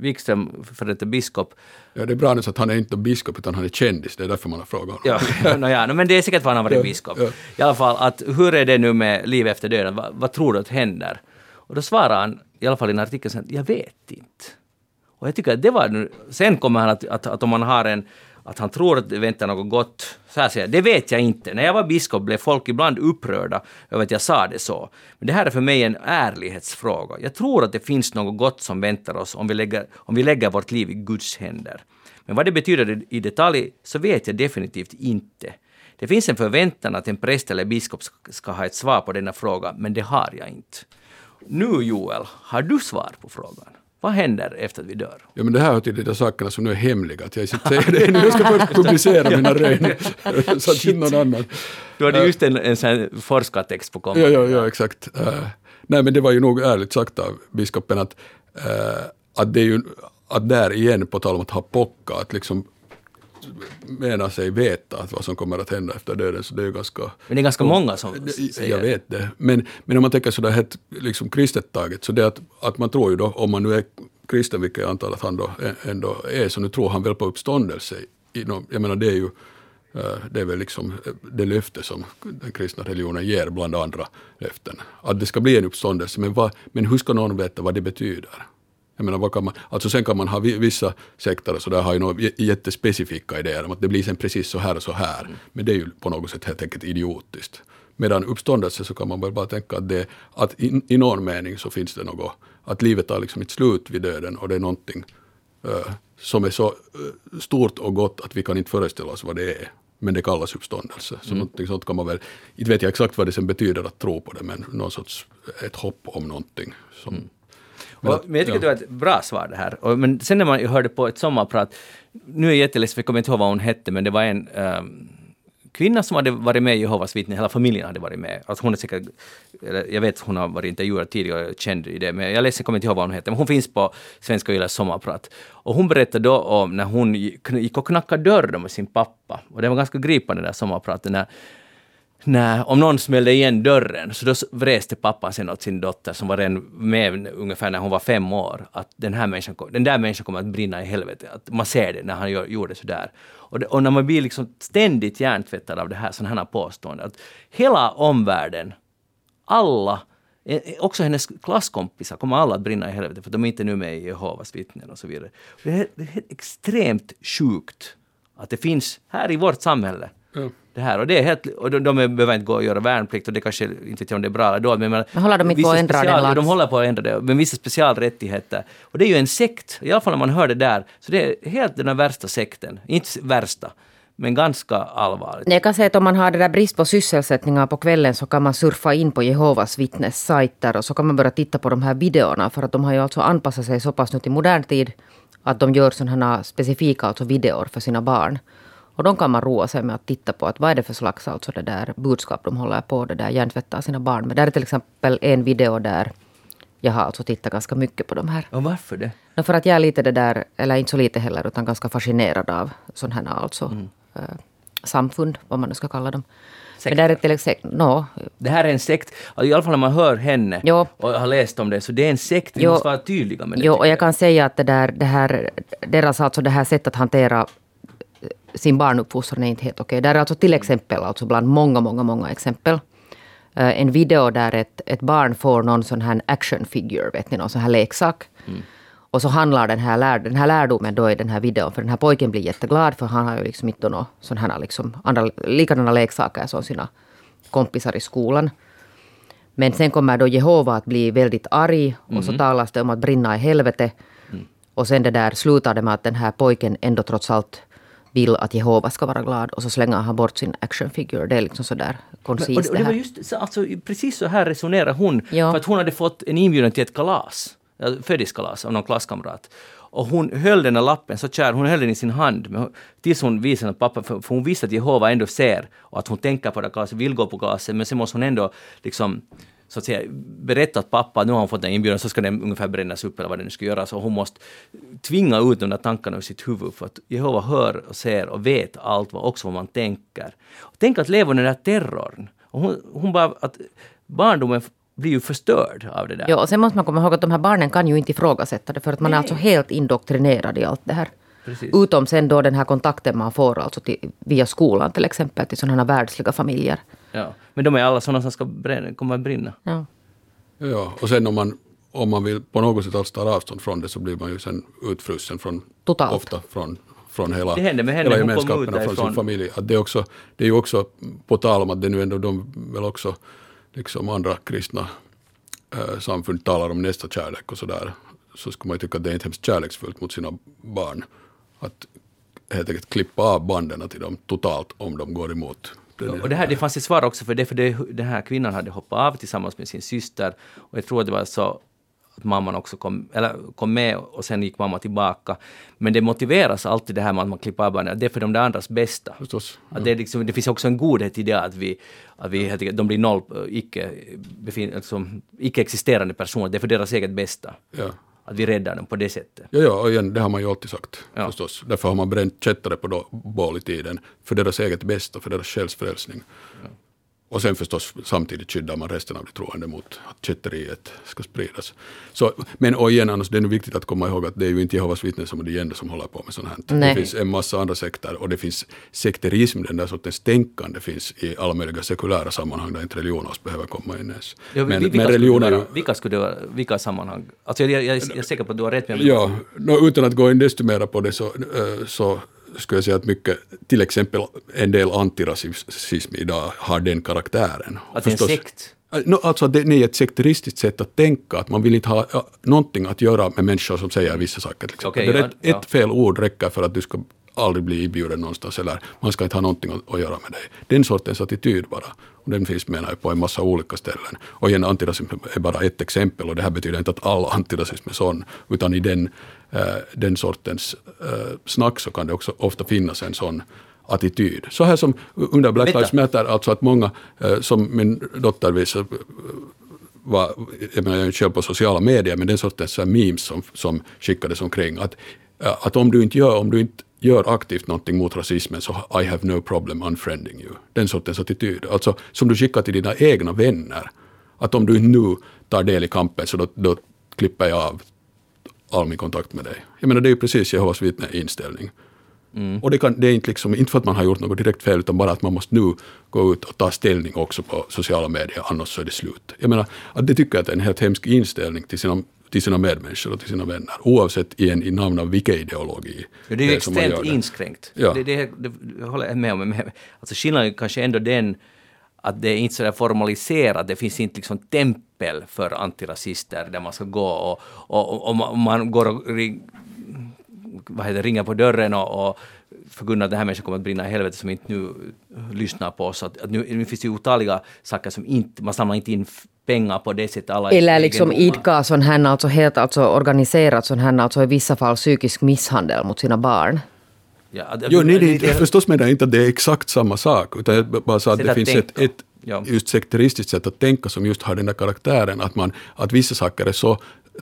Wikström, för detta biskop. Ja, det är bra nu så att han är inte biskop utan han är kändis, det är därför man har frågat. Ja, no, ja, no, men det är säkert för att han har varit Ja, biskop. ja. I alla fall, att hur är det nu med liv efter döden? Va, vad tror du att händer? Och då svarar han, i alla fall i en artikel, jag vet inte. Och jag tycker att det var nu, sen kommer han att, att, att om man har en, att han tror att det väntar något gott, så här säger jag, det vet jag inte. När jag var biskop blev folk ibland upprörda över att jag sa det så. Men det här är för mig en ärlighetsfråga. Jag tror att det finns något gott som väntar oss om vi lägger, om vi lägger vårt liv i Guds händer. Men vad det betyder i- detalj så vet jag definitivt inte. Det finns en förväntan att en präst eller biskop ska ha ett svar på denna fråga, men det har jag inte. Nu Joel, har du svar på frågan? Vad händer efter att vi dör? Ja, men det här hör till de där sakerna som nu är hemliga. Att jag inte säger det nu. Jag ska först publicera mina rön. så att inte någon annan... Du hade just en, en sån forskartext på Ja, kommande. ja, ja, exakt. Eh, nej, men det var ju nog ärligt sagt av biskopen att, eh, att det är ju, att där igen, på tal om att ha pocka, att liksom mena sig veta att vad som kommer att hända efter döden, så det är ju ganska... Men det är ganska många som Det- säger Jag vet det. Men, men om man tänker sådär helt liksom kristet taget, så det att, att man tror ju då, om man nu är kristen, vilket jag antar att han då ändå är, så nu tror han väl på uppståndelse. Jag menar det är ju eh, det är väl liksom eh, det löfte som den kristna religionen ger bland andra löften. Att det ska bli en uppståndelse, men, vad, men hur ska någon veta vad det betyder? Jag menar, vad kan man, alltså sen kan man ha vi- vissa sekter och så där har ju några jättespecifika idéer om att det blir sen precis så här och så här. Men det är ju på något sätt helt enkelt idiotiskt. Medan uppståndelse så kan man väl bara tänka att, det, att i, i någon mening så finns det något, att livet tar liksom ett slut vid döden och det är någonting eh, som är så eh, stort och gott att vi kan inte föreställa oss vad det är. Men det kallas uppståndelse. Så någonting sånt kan man väl, inte vet jag exakt vad det sen betyder att tro på det, men någon sorts, ett hopp om någonting. Som, Men, men jag tycker det var ett bra svar det här. Och, men sen när man hörde på ett sommarprat, nu är jag jätteledsen för jag kommer inte ihåg vad hon hette, men det var en ehm, kvinna som hade varit med i Jehovas vittnen, hela familjen hade varit med. Alltså hon är säkert, jag vet hon har varit intervjuad tidigare och känd i det, men jag är ledsen, kommer inte ihåg vad hon hette, men hon finns på Svenska Yles sommarprat. Och hon berättade då om när hon gick gick och knackade dörr med sin pappa, och det var ganska gripande det där sommarpratet, när när, om någon smällde igen dörren, så då vräste pappan sen åt sin dotter som var redan med ungefär när hon var fem år, att den här människan, kom- den där människan kommer att brinna i helvete. Att man ser det när han gör, gjorde sådär. Och, det, och när man blir liksom ständigt hjärntvättad av det här, sådana här påståenden, att hela omvärlden, alla, e- e- också hennes klasskompisar kommer alla att brinna i helvete för de är inte nu med i Jehovas vittnen och så vidare. Det är, det är extremt sjukt att det finns här i vårt samhälle mm det här. Och, det är helt, och de, de behöver inte gå och göra värnplikt och det kanske inte vet om det är bra eller dåligt. Men, Men håller de inte på att ändra special, den De håller på att ändra det, men vissa specialrättigheter. Och det är ju en sekt, i alla fall när man hör det där. Så det är helt den värsta sekten. Inte värsta, men ganska allvarligt. Jag kan säga att om man har det där brist på sysselsättningar på kvällen så kan man surfa in på Jehovas vittnes sajter och så kan man börja titta på de här videorna för att de har ju alltså anpassat sig så pass nu till modern tid att de gör sådana specifika alltså videor för sina barn. Och de kan man roa sig med att titta på att vad är det för slags alltså det där budskap de håller på det där hjärntvättar sina barn med. Där är till exempel en video där jag har alltså tittat ganska mycket på de här. Och varför det? No, för att jag är lite det där, eller inte så lite heller, utan ganska fascinerad av sådana här alltså, Mm. eh, samfund, vad man nu ska kalla dem. Men där är till exempel, no, Det här är en sekt, i alla fall när man hör henne Jo. och har läst om det, så det är en sekt. Vi Jo. måste vara tydliga med det. jo, och jag kan säga att det där, det här, deras alltså det här sättet att hantera sin barnuppfostran är inte helt okej. Där är alltså till exempel, alltså bland många, många, många exempel, eh, en video där ett, ett barn får någon sån här action figure, vet ni, någon sån här leksak. Och så handlar den här, lär, den här lärdomen då i den här videon, för den här pojken blir jätteglad för han har ju liksom inte några sån här liksom, andra likadana leksaker som sina kompisar i skolan. Men sen kommer då Jehova att bli väldigt arg och så talas det om att brinna i helvete. Och sen det där slutar det med att den här pojken ändå trots allt vill att Jehova ska vara glad och så slänger han bort sin action figure. Det är liksom sådär och koncist det, och det var just så- alltså, precis så här resonerar hon. Ja. För att hon hade fått en inbjudan till ett kalas, födelsedagskalas av någon klasskamrat. Och hon höll den här lappen så kär, hon höll den i sin hand men, tills hon visade att pappa, för, för hon visste att Jehova ändå ser och att hon tänker på det glaset, vill gå på glaset, men sen måste hon ändå liksom så att säga, berätta att pappa, nu har hon fått en inbjudan, så ska den ungefär brännas upp eller vad det nu ska göra. Så hon måste tvinga ut de där tankarna ur sitt huvud för att Jehova hör och ser och vet allt, vad, också vad man tänker. Och tänk att leva i den där terrorn. Och hon, hon bara, att barndomen blir ju förstörd av det där. Ja, och sen måste man komma ihåg att de här barnen kan ju inte ifrågasätta det för att man är alltså helt indoktrinerad i allt det här. Precis. Utom sen då den här kontakten man får alltså till, via skolan till exempel till sådana här världsliga familjer. Ja. Men de är alla sådana som ska bränna, kommer att brinna. Ja. Ja, och sen om man, om man vill på något sätt alls ta avstånd från det så blir man ju sen utfrusen från, Totalt. ofta från, från hela, Det hände med henne, hela gemenskapen och från sin familj. Att det, är också, det är ju också, på tal om att det nu ändå de väl också, liksom andra kristna eh, samfund talar om nästa kärlek och sådär, så skulle man ju tycka att det är inte hemskt kärleksfullt mot sina barn. Att helt enkelt klippa av banden till dem totalt om de går emot. Och det, här, det fanns ett svar också för det, för det, den här kvinnan hade hoppat av tillsammans med sin syster. Och jag tror att det var så att mamman också kom, eller kom med och sen gick mamma tillbaka. Men det motiveras alltid det här med att man klipper av barnen, det är för de där andras bästa. Förstås. Att det, liksom, det finns också en godhet i det att, vi, att vi, helt enkelt- de blir noll, icke, befin, alltså, icke-existerande personer, det är för deras eget bästa. Ja. Att vi räddar dem på det sättet. Ja, ja, och igen, det har man ju alltid sagt Ja. förstås. Därför har man bränt kättare på bål i tiden. För deras eget bästa, för deras själsfrälsning. Och sen förstås samtidigt skyddar man resten av de troende mot att kätteriet ska spridas. Så, men och igen, annars, det är nu viktigt att komma ihåg att det är ju inte Jehovas vittnen som är de enda som håller på med sånt här. Nej. Det finns en massa andra sekter och det finns sekterism, den där sortens tänkande finns i alla möjliga sekulära sammanhang där inte religion alls behöver komma in ens. Ja, men, vilka men skulle religion vara? Vilka skulle det vara? Vilka sammanhang? Alltså jag, jag, jag är säker på att du har rätt. Men Ja, no, utan att gå in desto mer på det så, eh, så skulle jag säga att mycket, till exempel en del antirasism idag har den karaktären. Att det är en sekt? Eh, No, alltså det är ett sekteristiskt sätt att tänka, att man vill inte ha ja, någonting att göra med människor som säger vissa saker. Det är ja, ett, ja. ett fel ord räcker för att du ska aldrig bli inbjuden någonstans eller man ska inte ha någonting att, att göra med dig. Den sortens attityd bara. Och den finns menar jag på en massa olika ställen. Och igen, antirasism är bara ett exempel och det här betyder inte att all antirasism är sån, utan i den, eh, den sortens eh, snack så kan det också ofta finnas en sån attityd. Så här som under Black. Lives Matter, alltså att många, eh, som min dotter visar, var, jag menar jag är ju själv på sociala medier, men den sortens här memes som, som skickades omkring, att, eh, att om du inte gör, om du inte gör aktivt någonting mot rasismen så I have no problem unfriending you. Den sortens attityd. Alltså som du skickar till dina egna vänner. Att om du nu tar del i kampen så då, då klipper jag av all min kontakt med dig. Jag menar det är ju precis Jehovas vittne inställning. Och det, kan, det är inte, liksom, inte för att man har gjort något direkt fel utan bara att man måste nu gå ut och ta ställning också på sociala medier annars så är det slut. Jag menar att det tycker jag att är en helt hemsk inställning till sina, till sina medmänniskor och till sina vänner oavsett igen i namn av vilken ideologi Ja, det är ju extremt inskränkt. Ja. Det, det, det, håller jag med om. Men alltså skillnaden är kanske ändå den att det är inte så formaliserat, det finns inte liksom tempel för antirasister där man ska gå och, och, och, och man- går och ring, vad heter, ringer på dörren och, och förkunnar att den här människan kommer att brinna i helvete som inte nu lyssnar på oss. Att, att nu, nu finns det ju otaliga saker som inte, man samlar inte in pengar på det sättet. Alla Eller liksom idka sån här, alltså helt alltså organiserat sån här, alltså i vissa fall psykisk misshandel mot sina barn. Ja, att- Jo, nej, det, det- jag förstås menar jag inte att det är exakt samma sak, utan jag bara sa att det att finns ett, ett Ja. just sekteristiskt sätt att tänka som just har den där karaktären, att, man, att vissa saker är så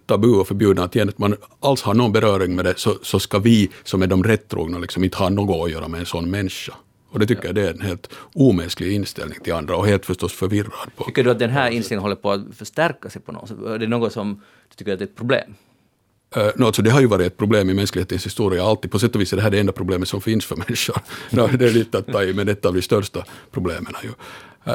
tabu och förbjudna att igen, att man alls har någon beröring med det, så, så ska vi som är de rättrogna liksom inte ha något att göra med en sån människa. Och det tycker jag det är en helt omänsklig inställning till andra och helt förstås förvirrad på. Tycker du att den här inställningen håller på att förstärka sig på något sätt? Är det något som du tycker att det är ett problem? Uh, no, alltså det har ju varit ett problem i mänsklighetens historia alltid. På sätt och vis är det här det enda problemet som finns för människor. no, det är lite att ta i, men ett av de största problemen ju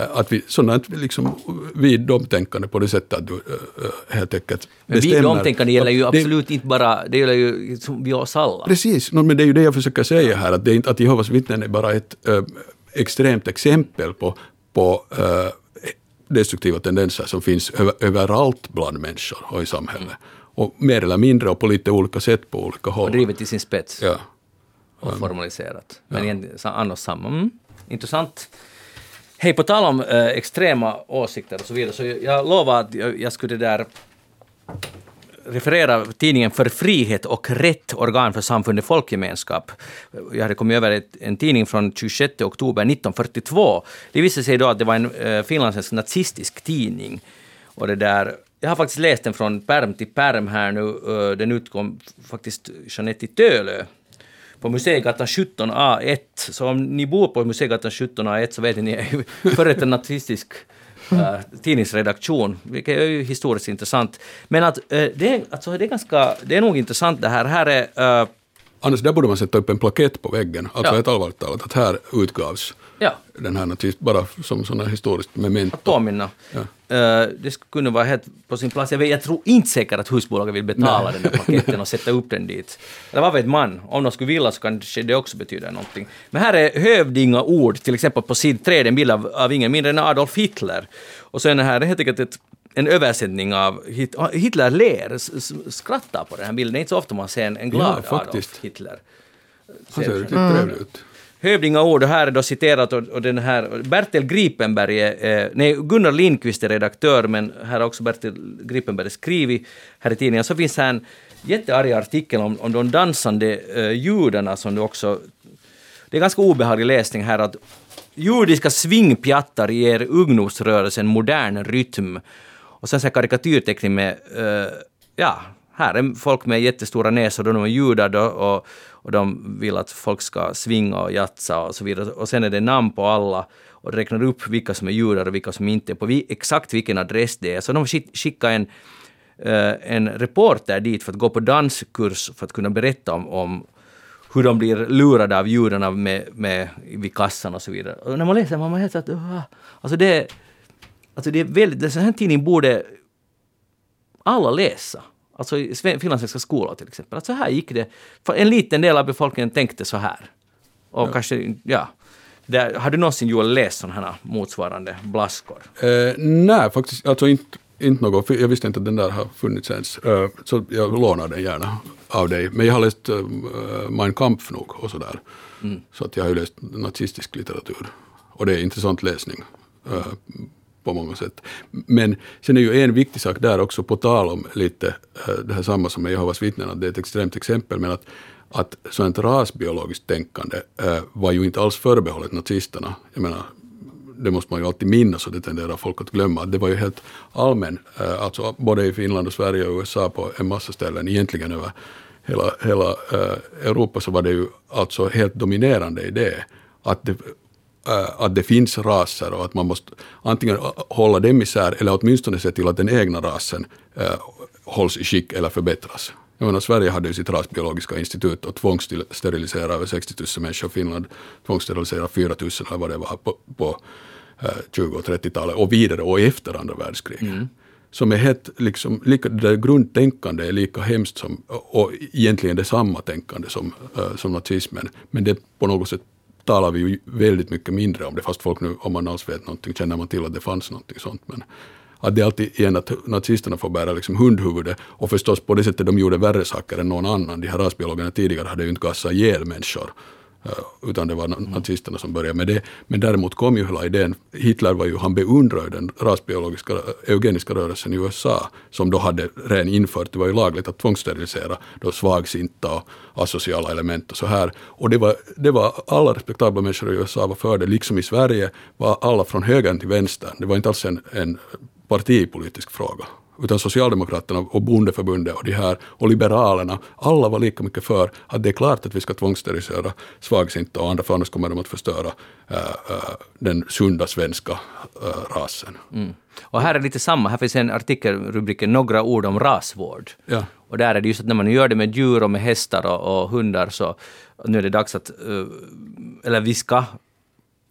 att vi, sådant liksom vid domtänkande på det sättet att du uh, uh, helt enkelt Men vi bestämmer- omtänkande gäller ju Det- absolut inte bara, det gäller ju vi oss alla. Precis, no, men det är ju det jag försöker säga här, att, det är inte, att Jehovas vittnen är bara ett äh, extremt exempel på, på äh, destruktiva tendenser som finns över, överallt bland människor och i samhället. Och mer eller mindre och på lite olika sätt på olika håll. Och drivet till sin spets Ja. och formaliserat. Men sa- annars samma. Mm. Intressant. Hej, på tal om eh, extrema åsikter och så vidare, så jag, jag lovar att jag, jag skulle det där referera tidningen För frihet och rätt, organ för samfundet Folkgemenskap. Jag hade kommit över ett, en tidning från 26 oktober 1942. Det visade sig då att det var en eh, finlandssvensk nazistisk tidning. Och det där, jag har faktiskt läst den från perm till perm här nu. Eh, den utkom faktiskt Jeanette i Tölö på Museigatan 17A1. Så om ni bor på Museigatan 17A1 så vet ni, ni är före detta nazistisk uh, tidningsredaktion, vilket är ju historiskt intressant. Men att uh, det, är, alltså, det, är ganska, det är nog intressant det här. Här är... Uh, Anders, där borde man sätta upp en plakett på väggen, alltså ja. ett allvarligt talat, att här utgavs ja. den här nazist, bara som sådana historiskt memento. Att påminna. Ja. Uh, det skulle kunna vara helt på sin plats. Jag, vet, jag tror inte säkert att husbolaget vill betala Nej. den där paketten och sätta upp den dit. Eller vad vet man? Om de skulle vilja så kanske det också betyder någonting. Men här är hövdinga ord, till exempel på sid 3, en bild av, av ingen mindre än Adolf Hitler. Och är det här helt enkelt ett en översättning av Hitler ler, skrattar på den här bilden. Det är inte så ofta man ser en, en glad ja, Adolf Hitler. Han ser riktigt trevlig ut hövdingaord, och här är då citerat och, och den här Bertil Gripenberg, är, eh, nej Gunnar Lindqvist är redaktör, men här har också Bertil Gripenberg skrivit här i tidningen. Så finns här en jättearg artikel om, om de dansande eh, judarna som du också... Det är ganska obehaglig läsning här att judiska svingpjattar ger ungdomsrörelsen modern rytm. Och sen så här karikatyrteckning med, eh, ja, här är folk med jättestora näsor, de är judar då, och, och de vill att folk ska svinga och jatsa och så vidare. Och sen är det namn på alla och räknar upp vilka som är judar och vilka som inte är, på vi, exakt vilken adress det är. Så de skickar en, eh, en reporter dit för att gå på danskurs för att kunna berätta om, om hur de blir lurade av judarna med, med, vid kassan och så vidare. Och när man läser man helt att uh, alltså det, alltså det är väldigt, en sån här tidning borde alla läsa. Alltså i finlandssvenska skolor till exempel. Att så här gick det. För en liten del av befolkningen tänkte så här. Och ja. kanske, ja. Där, har du någonsin Joel läst sådana här motsvarande blaskor? Eh, nej, faktiskt alltså inte, inte något. Jag visste inte att den där har funnits ens. Eh, så jag lånar den gärna av dig. Men jag har läst eh, Mein Kampf nog och sådär. Mm. Så att jag har ju läst nazistisk litteratur. Och det är intressant läsning. Eh, på många sätt. Men sen är ju en viktig sak där också, på tal om lite eh, det här samma som med Jehovas vittnen, att det är ett extremt exempel, men att, att sånt rasbiologiskt tänkande äh, var ju inte alls förbehållet nazisterna. Jag menar, det måste man ju alltid minnas och det tenderar folk att glömma. Det var ju helt allmän, äh, alltså både i Finland och Sverige och USA på en massa ställen, egentligen över hela, hela Europa så var det ju alltså helt dominerande idé att det att det finns raser och att man måste antingen hålla dem isär eller åtminstone se till att den egna rasen äh, hålls i skick eller förbättras. Jag menar, Sverige hade ju sitt rasbiologiska institut och tvångssteriliserade över 60 000 människor. Finland tvångssteriliserade 4 000 eller vad det var på, på 20 och 30-talet och vidare och efter andra världskriget. Mm. Som är helt, liksom, lika, det grundtänkande är lika hemskt som, och egentligen det samma tänkande som, äh, som nazismen. Men det på något sätt talar vi ju väldigt mycket mindre om det, fast folk nu, om man alls vet någonting, känner man till att det fanns någonting sånt. Men att det är alltid igen att nazisterna får bära liksom hundhuvudet och förstås på det sättet de gjorde värre saker än någon annan. De här rasbiologerna tidigare hade ju inte gassat ihjäl människor Eh, utan det var nazisterna som började med det. Men däremot kom ju hela idén, Hitler var ju, han beundrade den rasbiologiska eh, eugeniska rörelsen i USA, som då hade redan infört, det var ju lagligt att tvångssterilisera då svagsinta och asociala element och så här. Och det var, det var alla respektabla människor i USA var för det, liksom i Sverige var alla från högern till vänster. Det var inte alls en, en partipolitisk fråga utan Socialdemokraterna och Bondeförbundet och de här och Liberalerna, alla var lika mycket för att det är klart att vi ska tvångssterilisera svagsinta och andra, för annars kommer de att förstöra äh, den sunda svenska äh, rasen. Mm. Och här är lite samma, här finns en artikel, rubriken Några ord om rasvård. Ja. Och där är det just att när man gör det med djur och med hästar och, och hundar så nu är det dags att, eller vi ska,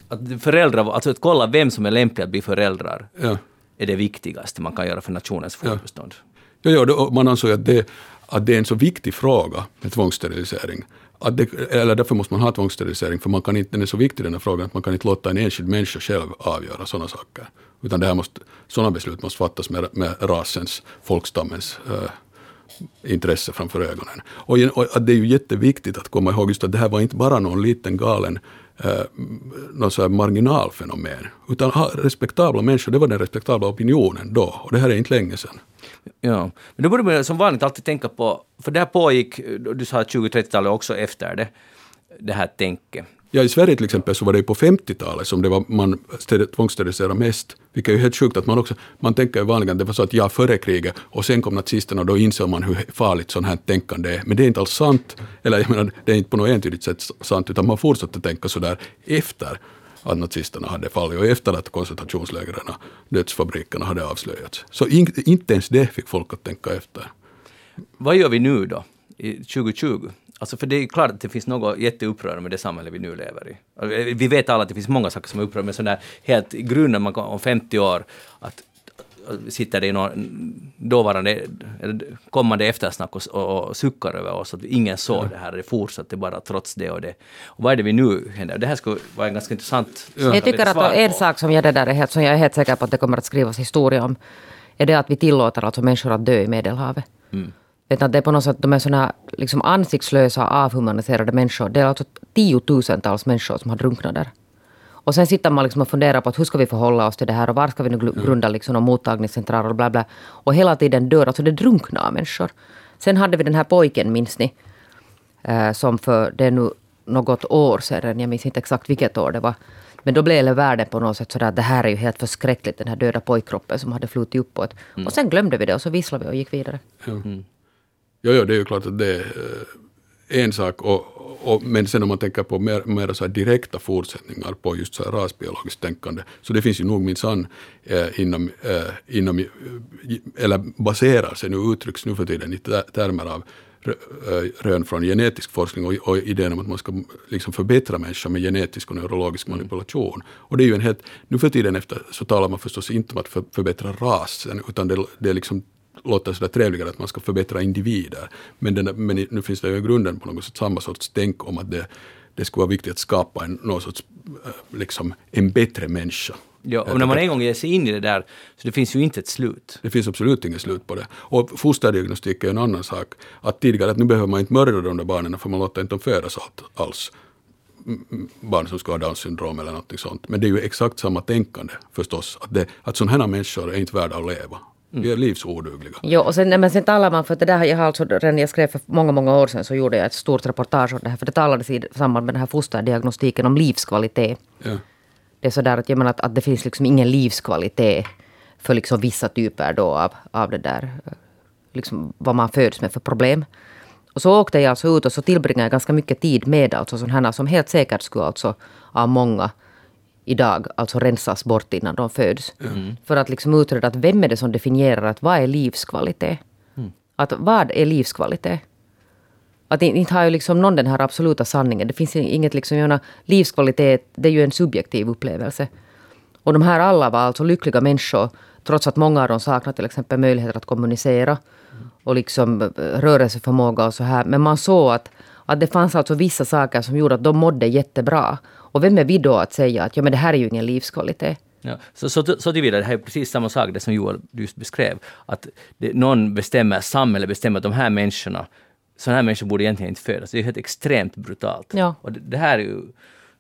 att föräldrar, alltså att kolla vem som är lämplig att bli föräldrar. Ja är det viktigaste man kan göra för nationens fortbestånd. Ja, ja, ja man ansåg att det, att det är en så viktig fråga med tvångssterilisering. Att det, eller därför måste man ha tvångssterilisering, för man kan inte, den är så viktig den här frågan att man kan inte låta en enskild människa själv avgöra sådana saker. Utan det här måste, sådana beslut måste fattas med, med rasens, folkstammens äh, intresse framför ögonen. Och, och, det är ju jätteviktigt att komma ihåg just att det här var inte bara någon liten galen eh, något så marginalfenomen. Utan respektabla människor, det var den respektabla opinionen då. Och det här är inte länge sedan. Ja, men då borde man som vanligt alltid tänka på, för det här pågick, du sa 20-30-talet också efter det, det här tänket. Ja, i Sverige till exempel så var det på 50-talet som det var, man tvångssteriliserade mest. Vilket är ju helt sjukt att man också, man tänker ju vanligen att det var så att ja, före kriget och sen kom nazisterna och då insåg man hur farligt sånt här tänkande är. Men det är inte alls sant, eller jag menar, det är inte på något entydigt sätt sant, utan man fortsatte tänka sådär efter att nazisterna hade fallit och efter att koncentrationslägren, dödsfabrikerna hade avslöjats. Så in, inte ens det fick folk att tänka efter. Vad gör vi nu då, i 2020? Alltså för det är klart att det finns något jätteupprörande med det samhälle vi nu lever i. Vi vet alla att det finns många saker som är upprörande, men sådär helt i grunden, man om 50 år, att sitter det i någon dåvarande, eller kommande eftersnack och, och, och suckar över oss att ingen såg det här, det fortsatte bara trots det och det. Och vad är det vi nu händer? Det här skulle vara en ganska intressant ja. Jag tycker att en sak som jag, det där är helt, som jag är helt säker på att det kommer att skrivas historia om, är det att vi tillåter alltså människor att dö i Medelhavet. Mm. Utan det är på något sätt, de är såna liksom ansiktslösa, avhumaniserade människor. Det är alltså tiotusentals människor som har drunknat där. Och sen sitter man liksom och funderar på att hur ska vi förhålla oss till det här och var ska vi nu grunda liksom mottagningscentraler och bla bla. Och hela tiden dör, alltså det drunknar människor. Sen hade vi den här pojken, minns ni? Eh, som för, det är nu något år sedan, jag minns inte exakt vilket år det var. Men då blev världen på något sätt sådär att det här är ju helt förskräckligt, den här döda pojkkroppen som hade flutit uppåt. Mm. Och sen glömde vi det och så visslade vi och gick vidare. Mm. Jo, jo, det är ju klart att det är eh, en sak. Och, och, men sen om man tänker på mer, mer så direkta fortsättningar på just så här rasbiologiskt tänkande, så det finns ju nog minsann eh, inom, eh, inom, eh, eller baserar sig nu, uttrycks nu för tiden i termer av eh, rön från genetisk forskning och, och idén om att man ska liksom förbättra människan med genetisk och neurologisk mm. manipulation. Och det är ju en helt, nu för tiden efter så talar man förstås inte om att för, förbättra rasen, utan det, det är liksom låter sådär trevligare att man ska förbättra individer. Men, den, men nu finns det ju i grunden på något sätt samma sorts tänk om att det, det skulle vara viktigt att skapa en, någon sorts, eh, liksom, en bättre människa. Ja, och när man en gång ger sig in i det där, så det finns ju inte ett slut. Det finns absolut inget slut på det. Och fosterdiagnostik är en annan sak. Att tidigare, att nu behöver man inte mörda de där barnen för man låter inte dem födas alls. Barn som ska ha Downs syndrom eller något sånt. Men det är ju exakt samma tänkande förstås. Att, det, att sådana här människor är inte värda att leva. Vi är livsodugliga. Jo, och sen, men sen talar man, för det där, jag har alltså, redan jag skrev för många, många år sedan så gjorde jag ett stort reportage om det här, för det talades i samband med den här fosterdiagnostiken om livskvalitet. Ja. Det är sådär att, jag menar, att, att det finns liksom ingen livskvalitet för liksom vissa typer då av, av det där, liksom vad man föds med för problem. Och så åkte jag alltså ut och så tillbringade jag ganska mycket tid med alltså sådana som helt säkert skulle alltså av många idag alltså rensas bort innan de föds. Mm. För att liksom utreda att vem är det som definierar att vad är livskvalitet? Mm. Att vad är livskvalitet? Att inte har ju liksom någon den här absoluta sanningen. Det finns inget liksom, jag menar, livskvalitet, det är ju en subjektiv upplevelse. Och de här alla var alltså lyckliga människor, trots att många av dem saknar till exempel möjligheter att kommunicera och liksom eh, rörelseförmåga och så här. Men man såg att, att det fanns alltså vissa saker som gjorde att de mådde jättebra. Och vem är vi då att säga att ja, men det här är ju ingen livskvalitet? Ja, så, så, så tillvida, det här är precis samma sak det som Joel just beskrev. Att det, någon bestämmer, samhället bestämmer att de här människorna, sådana här människor borde egentligen inte födas. Det är helt extremt brutalt. Ja. Och det, det, här är ju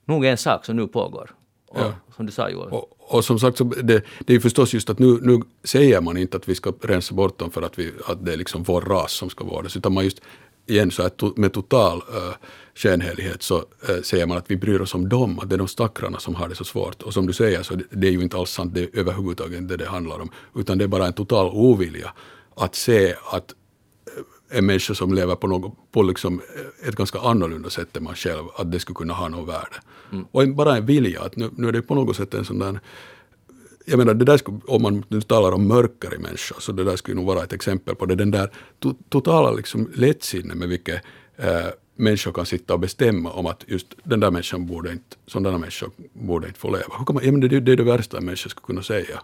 nog en sak som nu pågår. Och, ja. Som du sa Joel. Och, och som sagt, så det, det är ju förstås just att nu, nu säger man inte att vi ska rensa bort dem för att, vi, att det är liksom vår ras som ska vårdas, utan man just igen så att med total uh, skenhelighet så uh, säger man att vi bryr oss om dem, att det är de stackarna som har det så svårt. Och som du säger så det, det är ju inte alls sant, det är överhuvudtaget inte det det handlar om, utan det är bara en total ovilja att se att eh, en människa som lever på, något, på liksom ett ganska annorlunda sätt än man själv, att det skulle kunna ha något värde. Mm. Och bara en vilja, att nu, nu är det på något sätt en sån där jag menar, det där skulle, om man nu talar om mörkare människor, så det där skulle nog vara ett exempel på det. Den där to, totala liksom lättsinne med vilket eh, människor kan sitta och bestämma om att just den där människan borde inte, sådana människor borde inte få leva. Hur kan man, ja, men det, det är det värsta en människa skulle kunna säga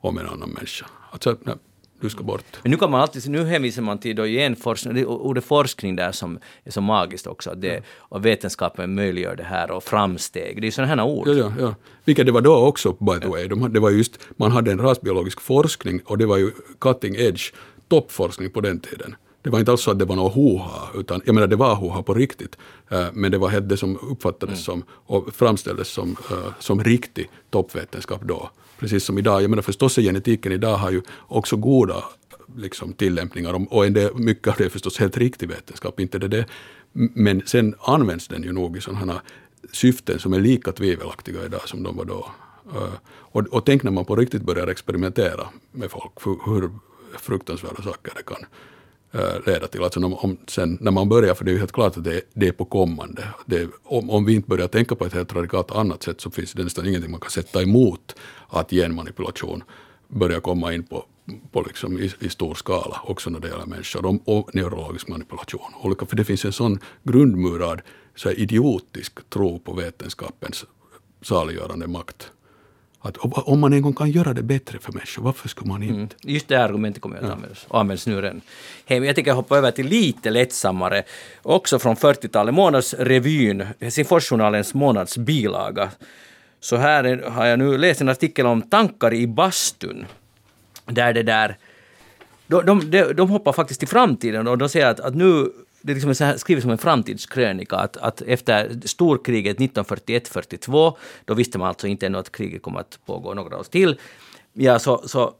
om en annan människa. Alltså, nej, du ska bort. Men nu kan man alltid, nu hänvisar man till då igen forskning, ordet forskning där som är så magiskt också, att det, och vetenskapen möjliggör det här och framsteg. Det är sådana här ord. Ja, ja, ja. Vilket det var då också, by the way. De, det var just, man hade en rasbiologisk forskning och det var ju cutting edge, toppforskning på den tiden. Det var inte alls så att det var något hoha, utan jag menar det var hoha på riktigt. Eh, men det var det som uppfattades som och framställdes som, eh, som riktig toppvetenskap då. Precis som idag. Jag menar förstås är genetiken idag har ju också goda liksom, tillämpningar och en del, mycket av det är förstås helt riktig vetenskap, inte det, det. Men sen används den ju nog i sådana syften som är lika tvivelaktiga idag som de var då. Eh, och, och tänk när man på riktigt börjar experimentera med folk, hur fruktansvärda saker det kan Eh, leda till. Alltså när, om, sen, när man börjar, för det är ju helt klart att det, det är på kommande. Det, om, om vi inte börjar tänka på ett helt radikalt annat sätt så finns det nästan ingenting man kan sätta emot att genmanipulation börjar komma in på, på liksom i, i, stor skala, också när det gäller människor, och, och neurologisk manipulation. Olika, för det finns en sån grundmurad, så idiotisk tro på vetenskapens saliggörande makt. Att om man en gång kan göra det bättre för människor, varför skulle man inte? Mm. Just det argumentet kommer att användas, och används nu redan. Hey, jag tänker hoppa över till lite lättsammare, också från 40-talet, Månadsrevyn, Helsingforsjournalens månadsbilaga. Så här har jag nu läst en artikel om tankar i bastun, där det där de, de, de hoppar faktiskt till framtiden och de säger att, att nu det är liksom så här, skrivet som en framtidskrönika, att, att efter storkriget 1941-42, då visste man alltså inte ännu att kriget kommer att pågå några år till, ja, så, så,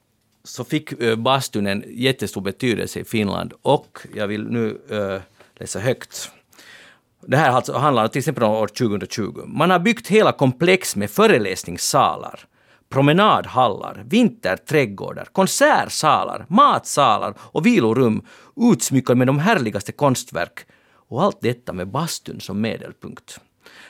så fick eh, bastun en jättestor betydelse i Finland och jag vill nu äh, läsa högt. Det här alltså handlar till exempel om år 2020. Man har byggt hela komplex med föreläsningssalar promenadhallar, vinterträdgårdar, konsertsalar, matsalar och vilorum utsmyckade med de härligaste konstverk och allt detta med bastun som medelpunkt.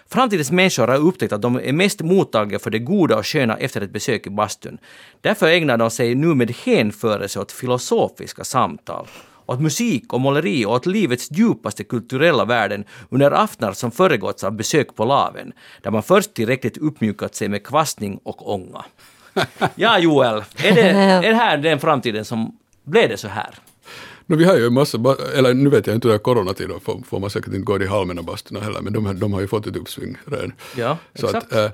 Framtidens människor har upptäckt att de är mest mottagliga för det goda och sköna efter ett besök i bastun. Därför ägnar de sig nu med hänförelse åt filosofiska samtal åt musik och måleri och åt livets djupaste kulturella värden under aftnar som föregåtts av besök på laven, där man först tillräckligt uppmjukat sig med kvastning och ånga. Ja, Joel, är det, är det här den framtiden som blev det så här? No, vi har ju en massa, eller nu vet jag inte hur det är coronatider får, får man säkert inte gå i de allmänna bastuna heller, men de, de har ju fått ett uppsving redan. Ja, så exakt. Att, äh,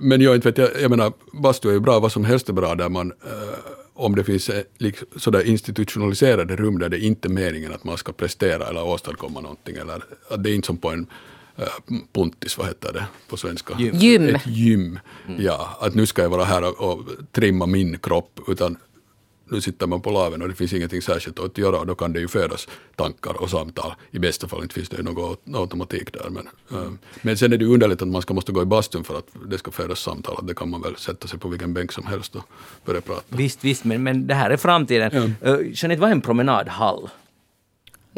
men jag inte vet, jag, jag menar, bastu är ju bra, vad som helst är bra där man äh, om det finns eh, liksom, sådär institutionaliserade rum där det inte är meningen att man ska prestera eller åstadkomma någonting. Eller, att det är inte som på en uh, puntis, vad heter det på svenska? Gym. Ett gym. Mm. Ja, att nu ska jag vara här och, och trimma min kropp, utan nu sitter man på laven och det finns ingenting särskilt att göra och då kan det ju födas tankar och samtal. I bästa fall inte finns det ju någon automatik där. Men, mm. men sen är det ju underligt att man ska måste gå i bastun för att det ska födas samtal. Det kan man väl sätta sig på vilken bänk som helst och börja prata. Visst, visst, men, men det här är framtiden. Ja. Uh, Jeanette, vad är en promenadhall?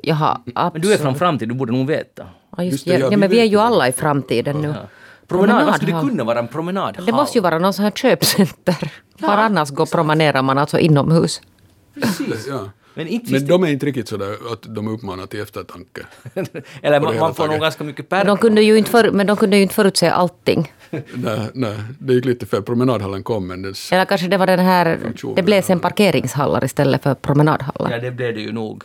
Jaha, absolut. Men du är från framtiden, du borde nog veta. Ja, just, just det, ja, ja, men vi är ju alla i framtiden nu. Promenad, vad skulle det kunna vara en promenadhall? Det måste ju vara någon sån här köpcenter. Ja, Var annars går promenerar man alltså inomhus. Precis. Ja. Men, inte men de är inte riktigt sådär att de uppmanar till eftertanke. Eller man, man får nog ganska mycket per... De kunde ju inte för, men de kunde ju inte förutse allting. nej, nej, det gick lite fel. Promenadhallen kom men dess Eller kanske det var den här... Det blev sen parkeringshallar istället för promenadhallar. Ja, det blev det ju nog.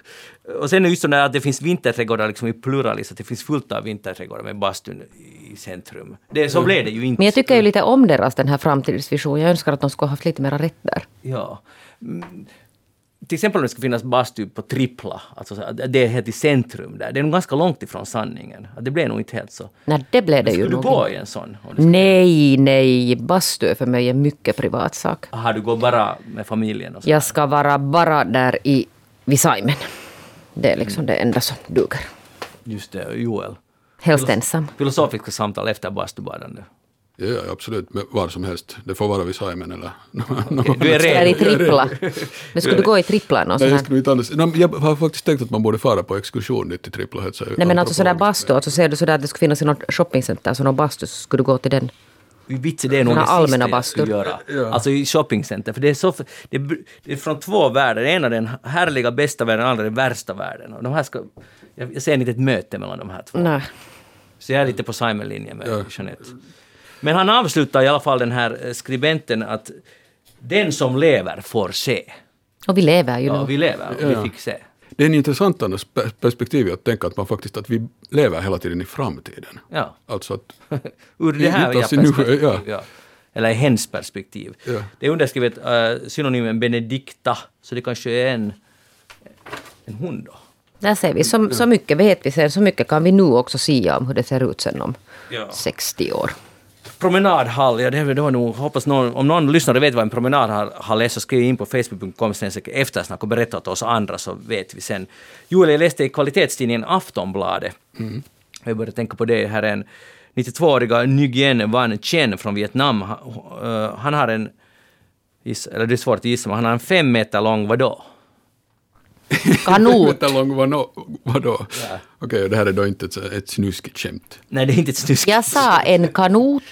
Och sen är det just så att det finns vinterträdgårdar liksom i pluralis, att det finns fullt av vinterträdgårdar med bastun i centrum. Det, så mm. blev det ju inte. Men jag tycker ju lite om deras den här framtidsvision. Jag önskar att de skulle ha haft lite mera rätt där. Ja. Mm till exempel om det ska finnas bastu på Trippla, alltså det är helt i centrum där, det är nog ganska långt ifrån sanningen. Det blev nog inte helt så. Nej, det blev det ju Skulle du gå i en sån? Nej, nej, bastu är för mig en mycket privat sak. Aha, du går bara med familjen? Och så. Jag ska vara bara där i vid Saimen. Det är liksom mm. det enda som duger. Just det, Joel. Helst ensam. Filosofiska samtal efter bastubadande. Ja, absolut, men var som helst. Det får vara vid Saimen eller... du är redo. i trippla. Men skulle du gå i trippla? Nej, jag, skulle inte annars, nej, jag har faktiskt tänkt att man borde fara på exkursion dit till trippla. Nej men alltså sådär bastu, alltså ser du sådär att det skulle finnas i något shoppingcenter, så någon bastu, så skulle du gå till den? Vitsen, det är nog det sista jag skulle göra. Ja. Alltså i shoppingcenter. För det är, så, det, det är från två världar. Den ena är den härliga bästa världen, den andra den värsta världen. Och de här ska, jag, jag ser inte ett möte mellan de här två. Nej. Så jag är lite på Simon-linjen med ja. Jeanette. Men han avslutar i alla fall den här eh, skribenten att den som lever får se. Och vi lever ju ja, nu. vi lever och ja. vi fick se. Det är en intressant perspektiv att tänka att man faktiskt att vi lever hela tiden i framtiden. Ja. Alltså att... Ur det här perspektivet. Ja. ja. Eller i hens perspektiv. Ja. Det är underskrivet uh, synonymen Benedikta, så det kanske är en en hund då. Där ser vi. Så, så mycket vet vi sen. Så mycket kan vi nu också sia om hur det ser ut sen om Ja. 60 år. Promenadhall, ja det, det var nog, hoppas någon, om någon lyssnare vet vad en promenadhall är så skriv in på facebook.com eftersnack och berätta åt oss andra så vet vi sen. Julia, läste i kvalitetstidningen Aftonbladet. Jag började tänka på det, här är en 92-åriga Nguyen Van Chen från Vietnam. Han, eh, han har en, eller det är svårt att gissa, men han har en fem meter lång vadå? Kanot. Vänta lång, vadå? vadå? Okej, och det här är då inte ett, ett snuskigt skämt. Nej, det är inte ett snusk. Jag sa en kanot.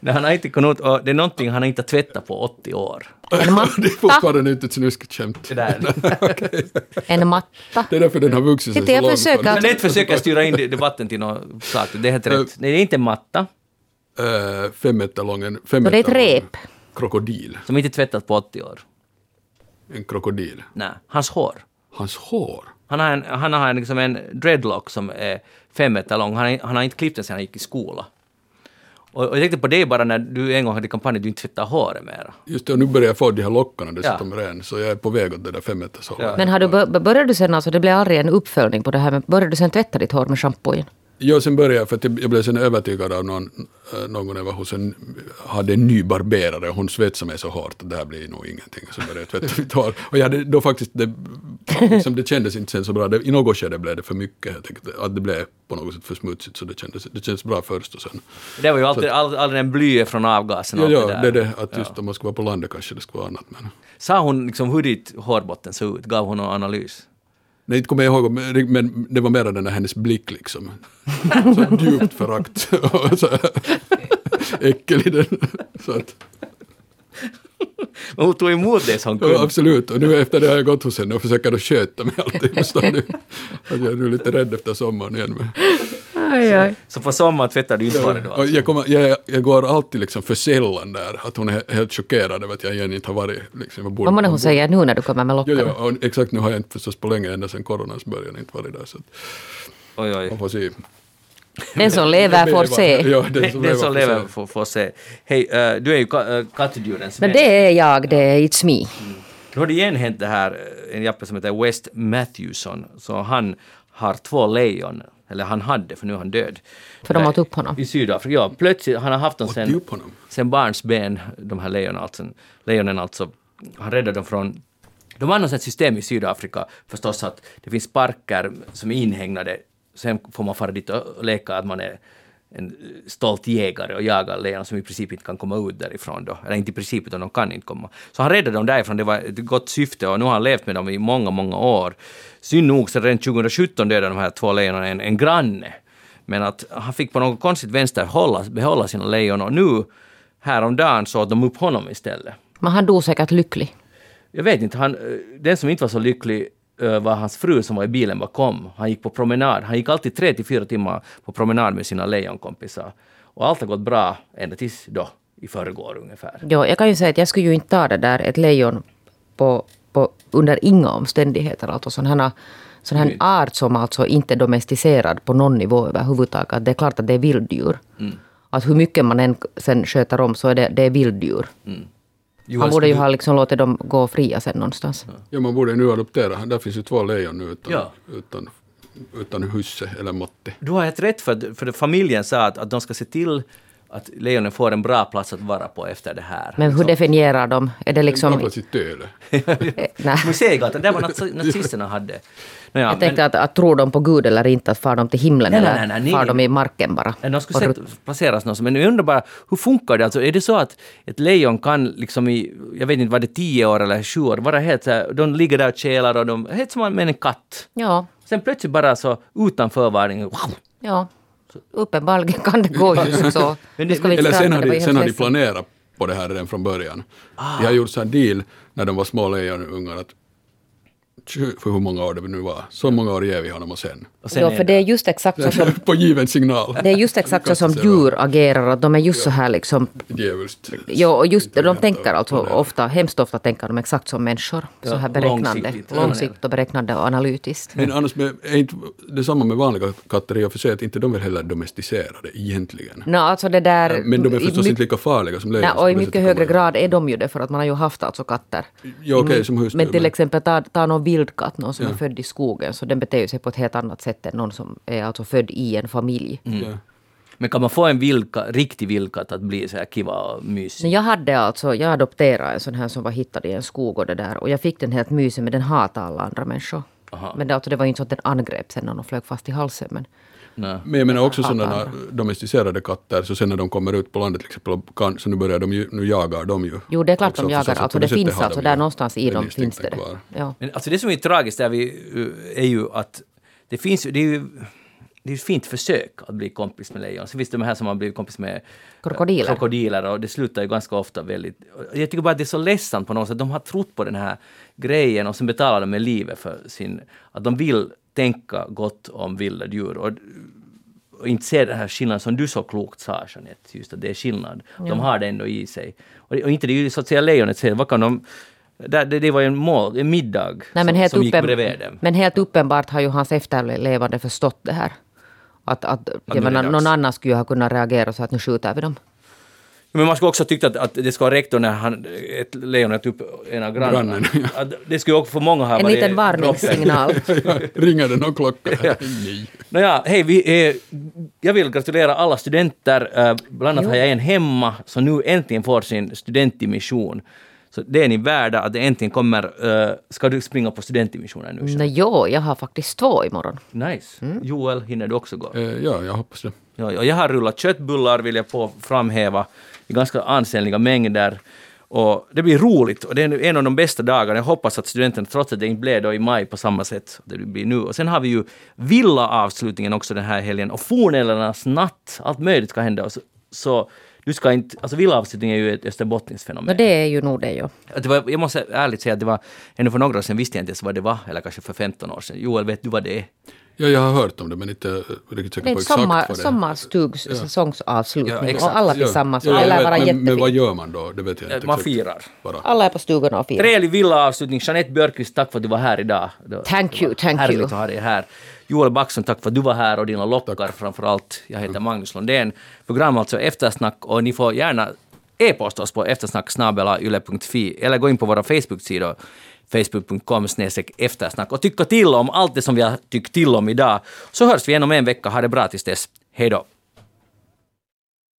Nej, han har inte kunnat, och det är någonting han inte har tvättat på 80 år. En Det är matta. fortfarande inte ett snuskigt skämt. Det där. En matta. Det är därför den har vuxit sig Titta, så jag långt. försöker. Men det är ett försök att styra in debatten till något sak. Det är helt rätt. Nej, det är inte en matta. Uh, fem meter lång, en fem Och det är ett rep. krokodil. Som inte tvättat på 80 år. En krokodil. Nej, hans hår. Hans hår. Han har en, han har en, liksom en dreadlock som är fem meter lång. Han, har- han har inte klippt den sedan han gick i skola. Och, och jag tänkte på det bara när du en gång hade kampanj du inte tvättar håret mera. Just det, och nu börjar jag få de här lockarna dessutom Ja. redan, så jag är på väg åt det där fem meters hållet. Ja. Men har du bör- började du sen, alltså det blev aldrig en uppföljning på det här, men började du sen tvätta ditt hår med shampoo Ja, sen började jag, för att jag blev sen övertygad av någon, eh, någon gång jag var hos en, hade en ny barberare och hon svetsade mig så hårt att det här blir nog ingenting. Så började jag tvätta mitt hår. Och jag hade då faktiskt, det, liksom, det kändes inte sen så bra. Det, I något skede blev det för mycket. Jag tänkte att det blev på något sätt för smutsigt så det kändes, det kändes bra först och sen. Det var ju alltid, all, all den blyet från avgasen och Ja, allt ja, det det där. är det att just om man ska vara på landet kanske det ska vara annat. Men, Sa hon liksom hur ditt hårbotten såg ut? Gav hon någon analys? Nej, inte kommer jag ihåg, men, det var mer den där hennes blick liksom. Så djupt förakt. och så här äckel i den. Så att, Men hon tog emot det som Ja, kund. absolut, och nu efter det har jag gått hos henne och försöker sköta mig alltid. Att jag är nu lite rädd efter sommaren igen. Men, Aj, aj. Så på sommaren tvättar du inte håret då? Alltså. jag, kommer, jag, jag går alltid liksom för sällan där, att hon är helt chockerad över att jag igen inte har varit. Liksom, borde- Vad månne hon säger nu när du kommer med Ja, lockarna? ja, och exakt nu har jag inte förstås på länge, ända sedan coronans början, inte varit där. Så att Oj, oj. man får se. Den som lever får se. Ja, den som lever får se. får, får se. Hej, eh, du är ju ka- eh, kattdjurens Men vän. det är jag, det är it's me. Nu har det igen hänt det här, eh, en jappe som heter West Matthewson, så han har två lejon, eller han hade, för nu är han död. För de åt upp honom. I Sydafrika, ja. Plötsligt, han har haft dem sen, sen barnsben, de här lejonen alltså. Lejonen alltså. Han räddade dem från de har något sånt system i Sydafrika förstås att det finns parker som är inhägnade. Sen får man fara dit och leka att man är en stolt jägare och jagar lejon som i princip inte kan komma ut därifrån då. Eller inte i princip, utan de kan inte komma. Så han räddade dem därifrån, det var ett gott syfte och nu har han levt med dem i många, många år. Synd nog så redan 2017 dödade de här två lejonen en, en granne. Men att han fick på något konstigt vänster hålla, behålla sina lejon och nu häromdagen så åt de upp honom istället. Men han dog säkert lycklig. Jag vet inte, han, eh, den som inte var så lycklig eh, var hans fru som var i bilen bakom. Han gick på promenad. Han gick alltid tre till fyra timmar på promenad med sina lejonkompisar. Och allt har gått bra ända tills då, i förrgår ungefär. Jo, jag kan ju säga att jag skulle ju inte ta det där, ett lejon, på, på, under inga omständigheter. Alltså sån här, sån här art som alltså inte är domesticerad på någon nivå överhuvudtaget. Att Det är klart att det är vilddjur. Att hur mycket man än sen sköter om så är det, det är vilddjur. Johan, Han borde ju ha liksom låtit dem gå fria sen någonstans. Ja, man borde nu adoptera. Där finns ju två lejon nu utan, Ja. utan, utan husse eller matte. Du har helt rätt, för, för familjen sa att, att de ska se till att lejonen får en bra plats att vara på efter det här. Men hur definierar de? Är det Liksom, liksom... plats i Töle. Nej. Museigatan, där var nazi- nazisterna hade. Nåja, Jag tänkte att, att tror de på Gud eller inte, att far de till himlen Nej, eller nej, nej, far nej. de i marken bara? Men de skulle sätt, placeras någonstans. Men jag undrar bara, hur funkar det? Alltså, är det så att ett lejon kan liksom i, jag vet inte, var det tio år eller sju år, vara helt så här, de ligger där och kälar och de, helt som med en katt. Ja, Sen plötsligt bara så utan förvarning, ja. Uppenbarligen kan det gå just så. Men det- Ska vi inte Eller sen har, de, sen har de planerat på det här redan från början. De har gjort så här deal när de var små lejonungar att för hur många år det nu var, så många år ger vi honom och sen. och sen Ja, för det är just exakt så som, på given signal. det är just exakt så som djur agerar, att de är just så här liksom Djävulskt. Jo, och just de tänker alltså ofta, hemskt ofta tänker de exakt som människor. Så Ja, här beräknande, långsiktigt. långsiktigt och beräknande och analytiskt. Men annars med, är inte det samma med vanliga katter i och för sig, att inte de är heller domesticerade egentligen. No, alltså det där, Men de är förstås inte lika farliga som lejon. Så och i mycket högre grad är de ju det, för att man har ju haft alltså katter. Ja, okej, som husdjur. Men till exempel ta, ta någon vildkatt, någon som är född i skogen, så den beter ju sig på ett helt annat sätt än någon som är alltså född i en familj. Ja. Men kan man få en vildka, riktig vildkatt att bli så här kiva och mysig? Jag hade alltså, jag adopterade en sån här som var hittad i en skog och det där. Och jag fick den helt mysig men den hatade alla andra människor. Aha. Men det, alltså, det var inte så att den angrep sen när de flög fast i halsen. Men Nej. Men jag menar också sådana domesticerade katter, så sen när de kommer ut på landet till exempel, kan, så nu börjar de ju, nu jagar de ju. jo, det är klart också, de jagar. så Alltså det finns alltså de där ju någonstans i dem finns det kvar. Ja. Men alltså det som är tragiskt där vi, eh, är ju att det finns det är ju det är ett fint försök att bli kompis med lejon. Sen finns det de här som har blivit kompis med eh, Krokodiler. krokodiler och det slutar ju ganska ofta väldigt... Jag tycker bara att det är så ledsamt på något sätt. De har trott på den här grejen och sen betalar de med livet för sin... Att de vill tänka gott om vilda djur. Och, och inte se den här skillnaden som du så klokt sa Jeanette, just att det är skillnad. De har det ändå i sig. Och, och inte det är ju så att säga lejonet säger, vad kan de... Det, det var ju en, mål, en middag Nej, men, som, som gick bredvid dem. men helt uppenbart har ju hans efterlevande förstått det här. Att, att, det menar, någon annan skulle ju ha kunnat reagera så att nu skjuter vi dem. Men man skulle också tyckt att, att det ska räckt då när han, ett lejon äter upp en av grannarna. Grannen, ja. Det skulle också för många ha En varit liten varningssignal. Ringer det någon klocka? Nej. Nåja, hej, vi, eh, jag vill gratulera alla studenter. Eh, bland annat har jag en hemma som nu äntligen får sin studentdimission. Så det är ni värda att det äntligen kommer. Eh, ska du springa på studentdimissionen nu? Nej, jo, jag har faktiskt två imorgon. Nice. Mm. Joel, hinner du också gå? Eh, Ja, jag hoppas det. Ja, ja, jag har rullat köttbullar, vill jag på framhäva, i ganska ansenliga mängder. Och det blir roligt och det är en av de bästa dagarna. Jag hoppas att studenten, trots att det inte blev då i maj på samma sätt, det blir nu. Och sen har vi ju villa-avslutningen också den här helgen och fornällarnas natt. Allt möjligt ska hända. Så, så du ska inte... Alltså villa-avslutning är ju ett österbottniskt fenomen. Men det är ju nog det. Att Det var, jag måste ärligt säga att det var, ännu för några år sedan visste jag inte ens vad det var, eller kanske för 15 år sedan. Joel, vet du vad det är? Ja, jag har hört om det, men inte riktigt säker på exakt sommar, vad det är. sommarstugs säsongsavslutning Ja, exakt. och alla Ja, tillsammans. ja, vara vet, men, men vad jättefint. gör man då? Det vet jag inte. Man exakt. firar. Bara. Alla är på stugorna och firar. Trevlig villa-avslutning. Jeanette Björkqvist, tack för att du var här idag. Det Thank you, thank Härligt you. att ha dig här. Joel Backson, tack för att du var här och dina lockar framför allt. Jag heter Magnus Lundén. Program alltså Eftersnack och ni får gärna e-posta oss på eftersnacksnabelayle.fi eller gå in på våra Facebook-sidor facebook.com eftersnack och tycka till om allt det som vi har tyckt till om idag. Så hörs vi igen om en vecka. Ha det bra tills dess. Hej då!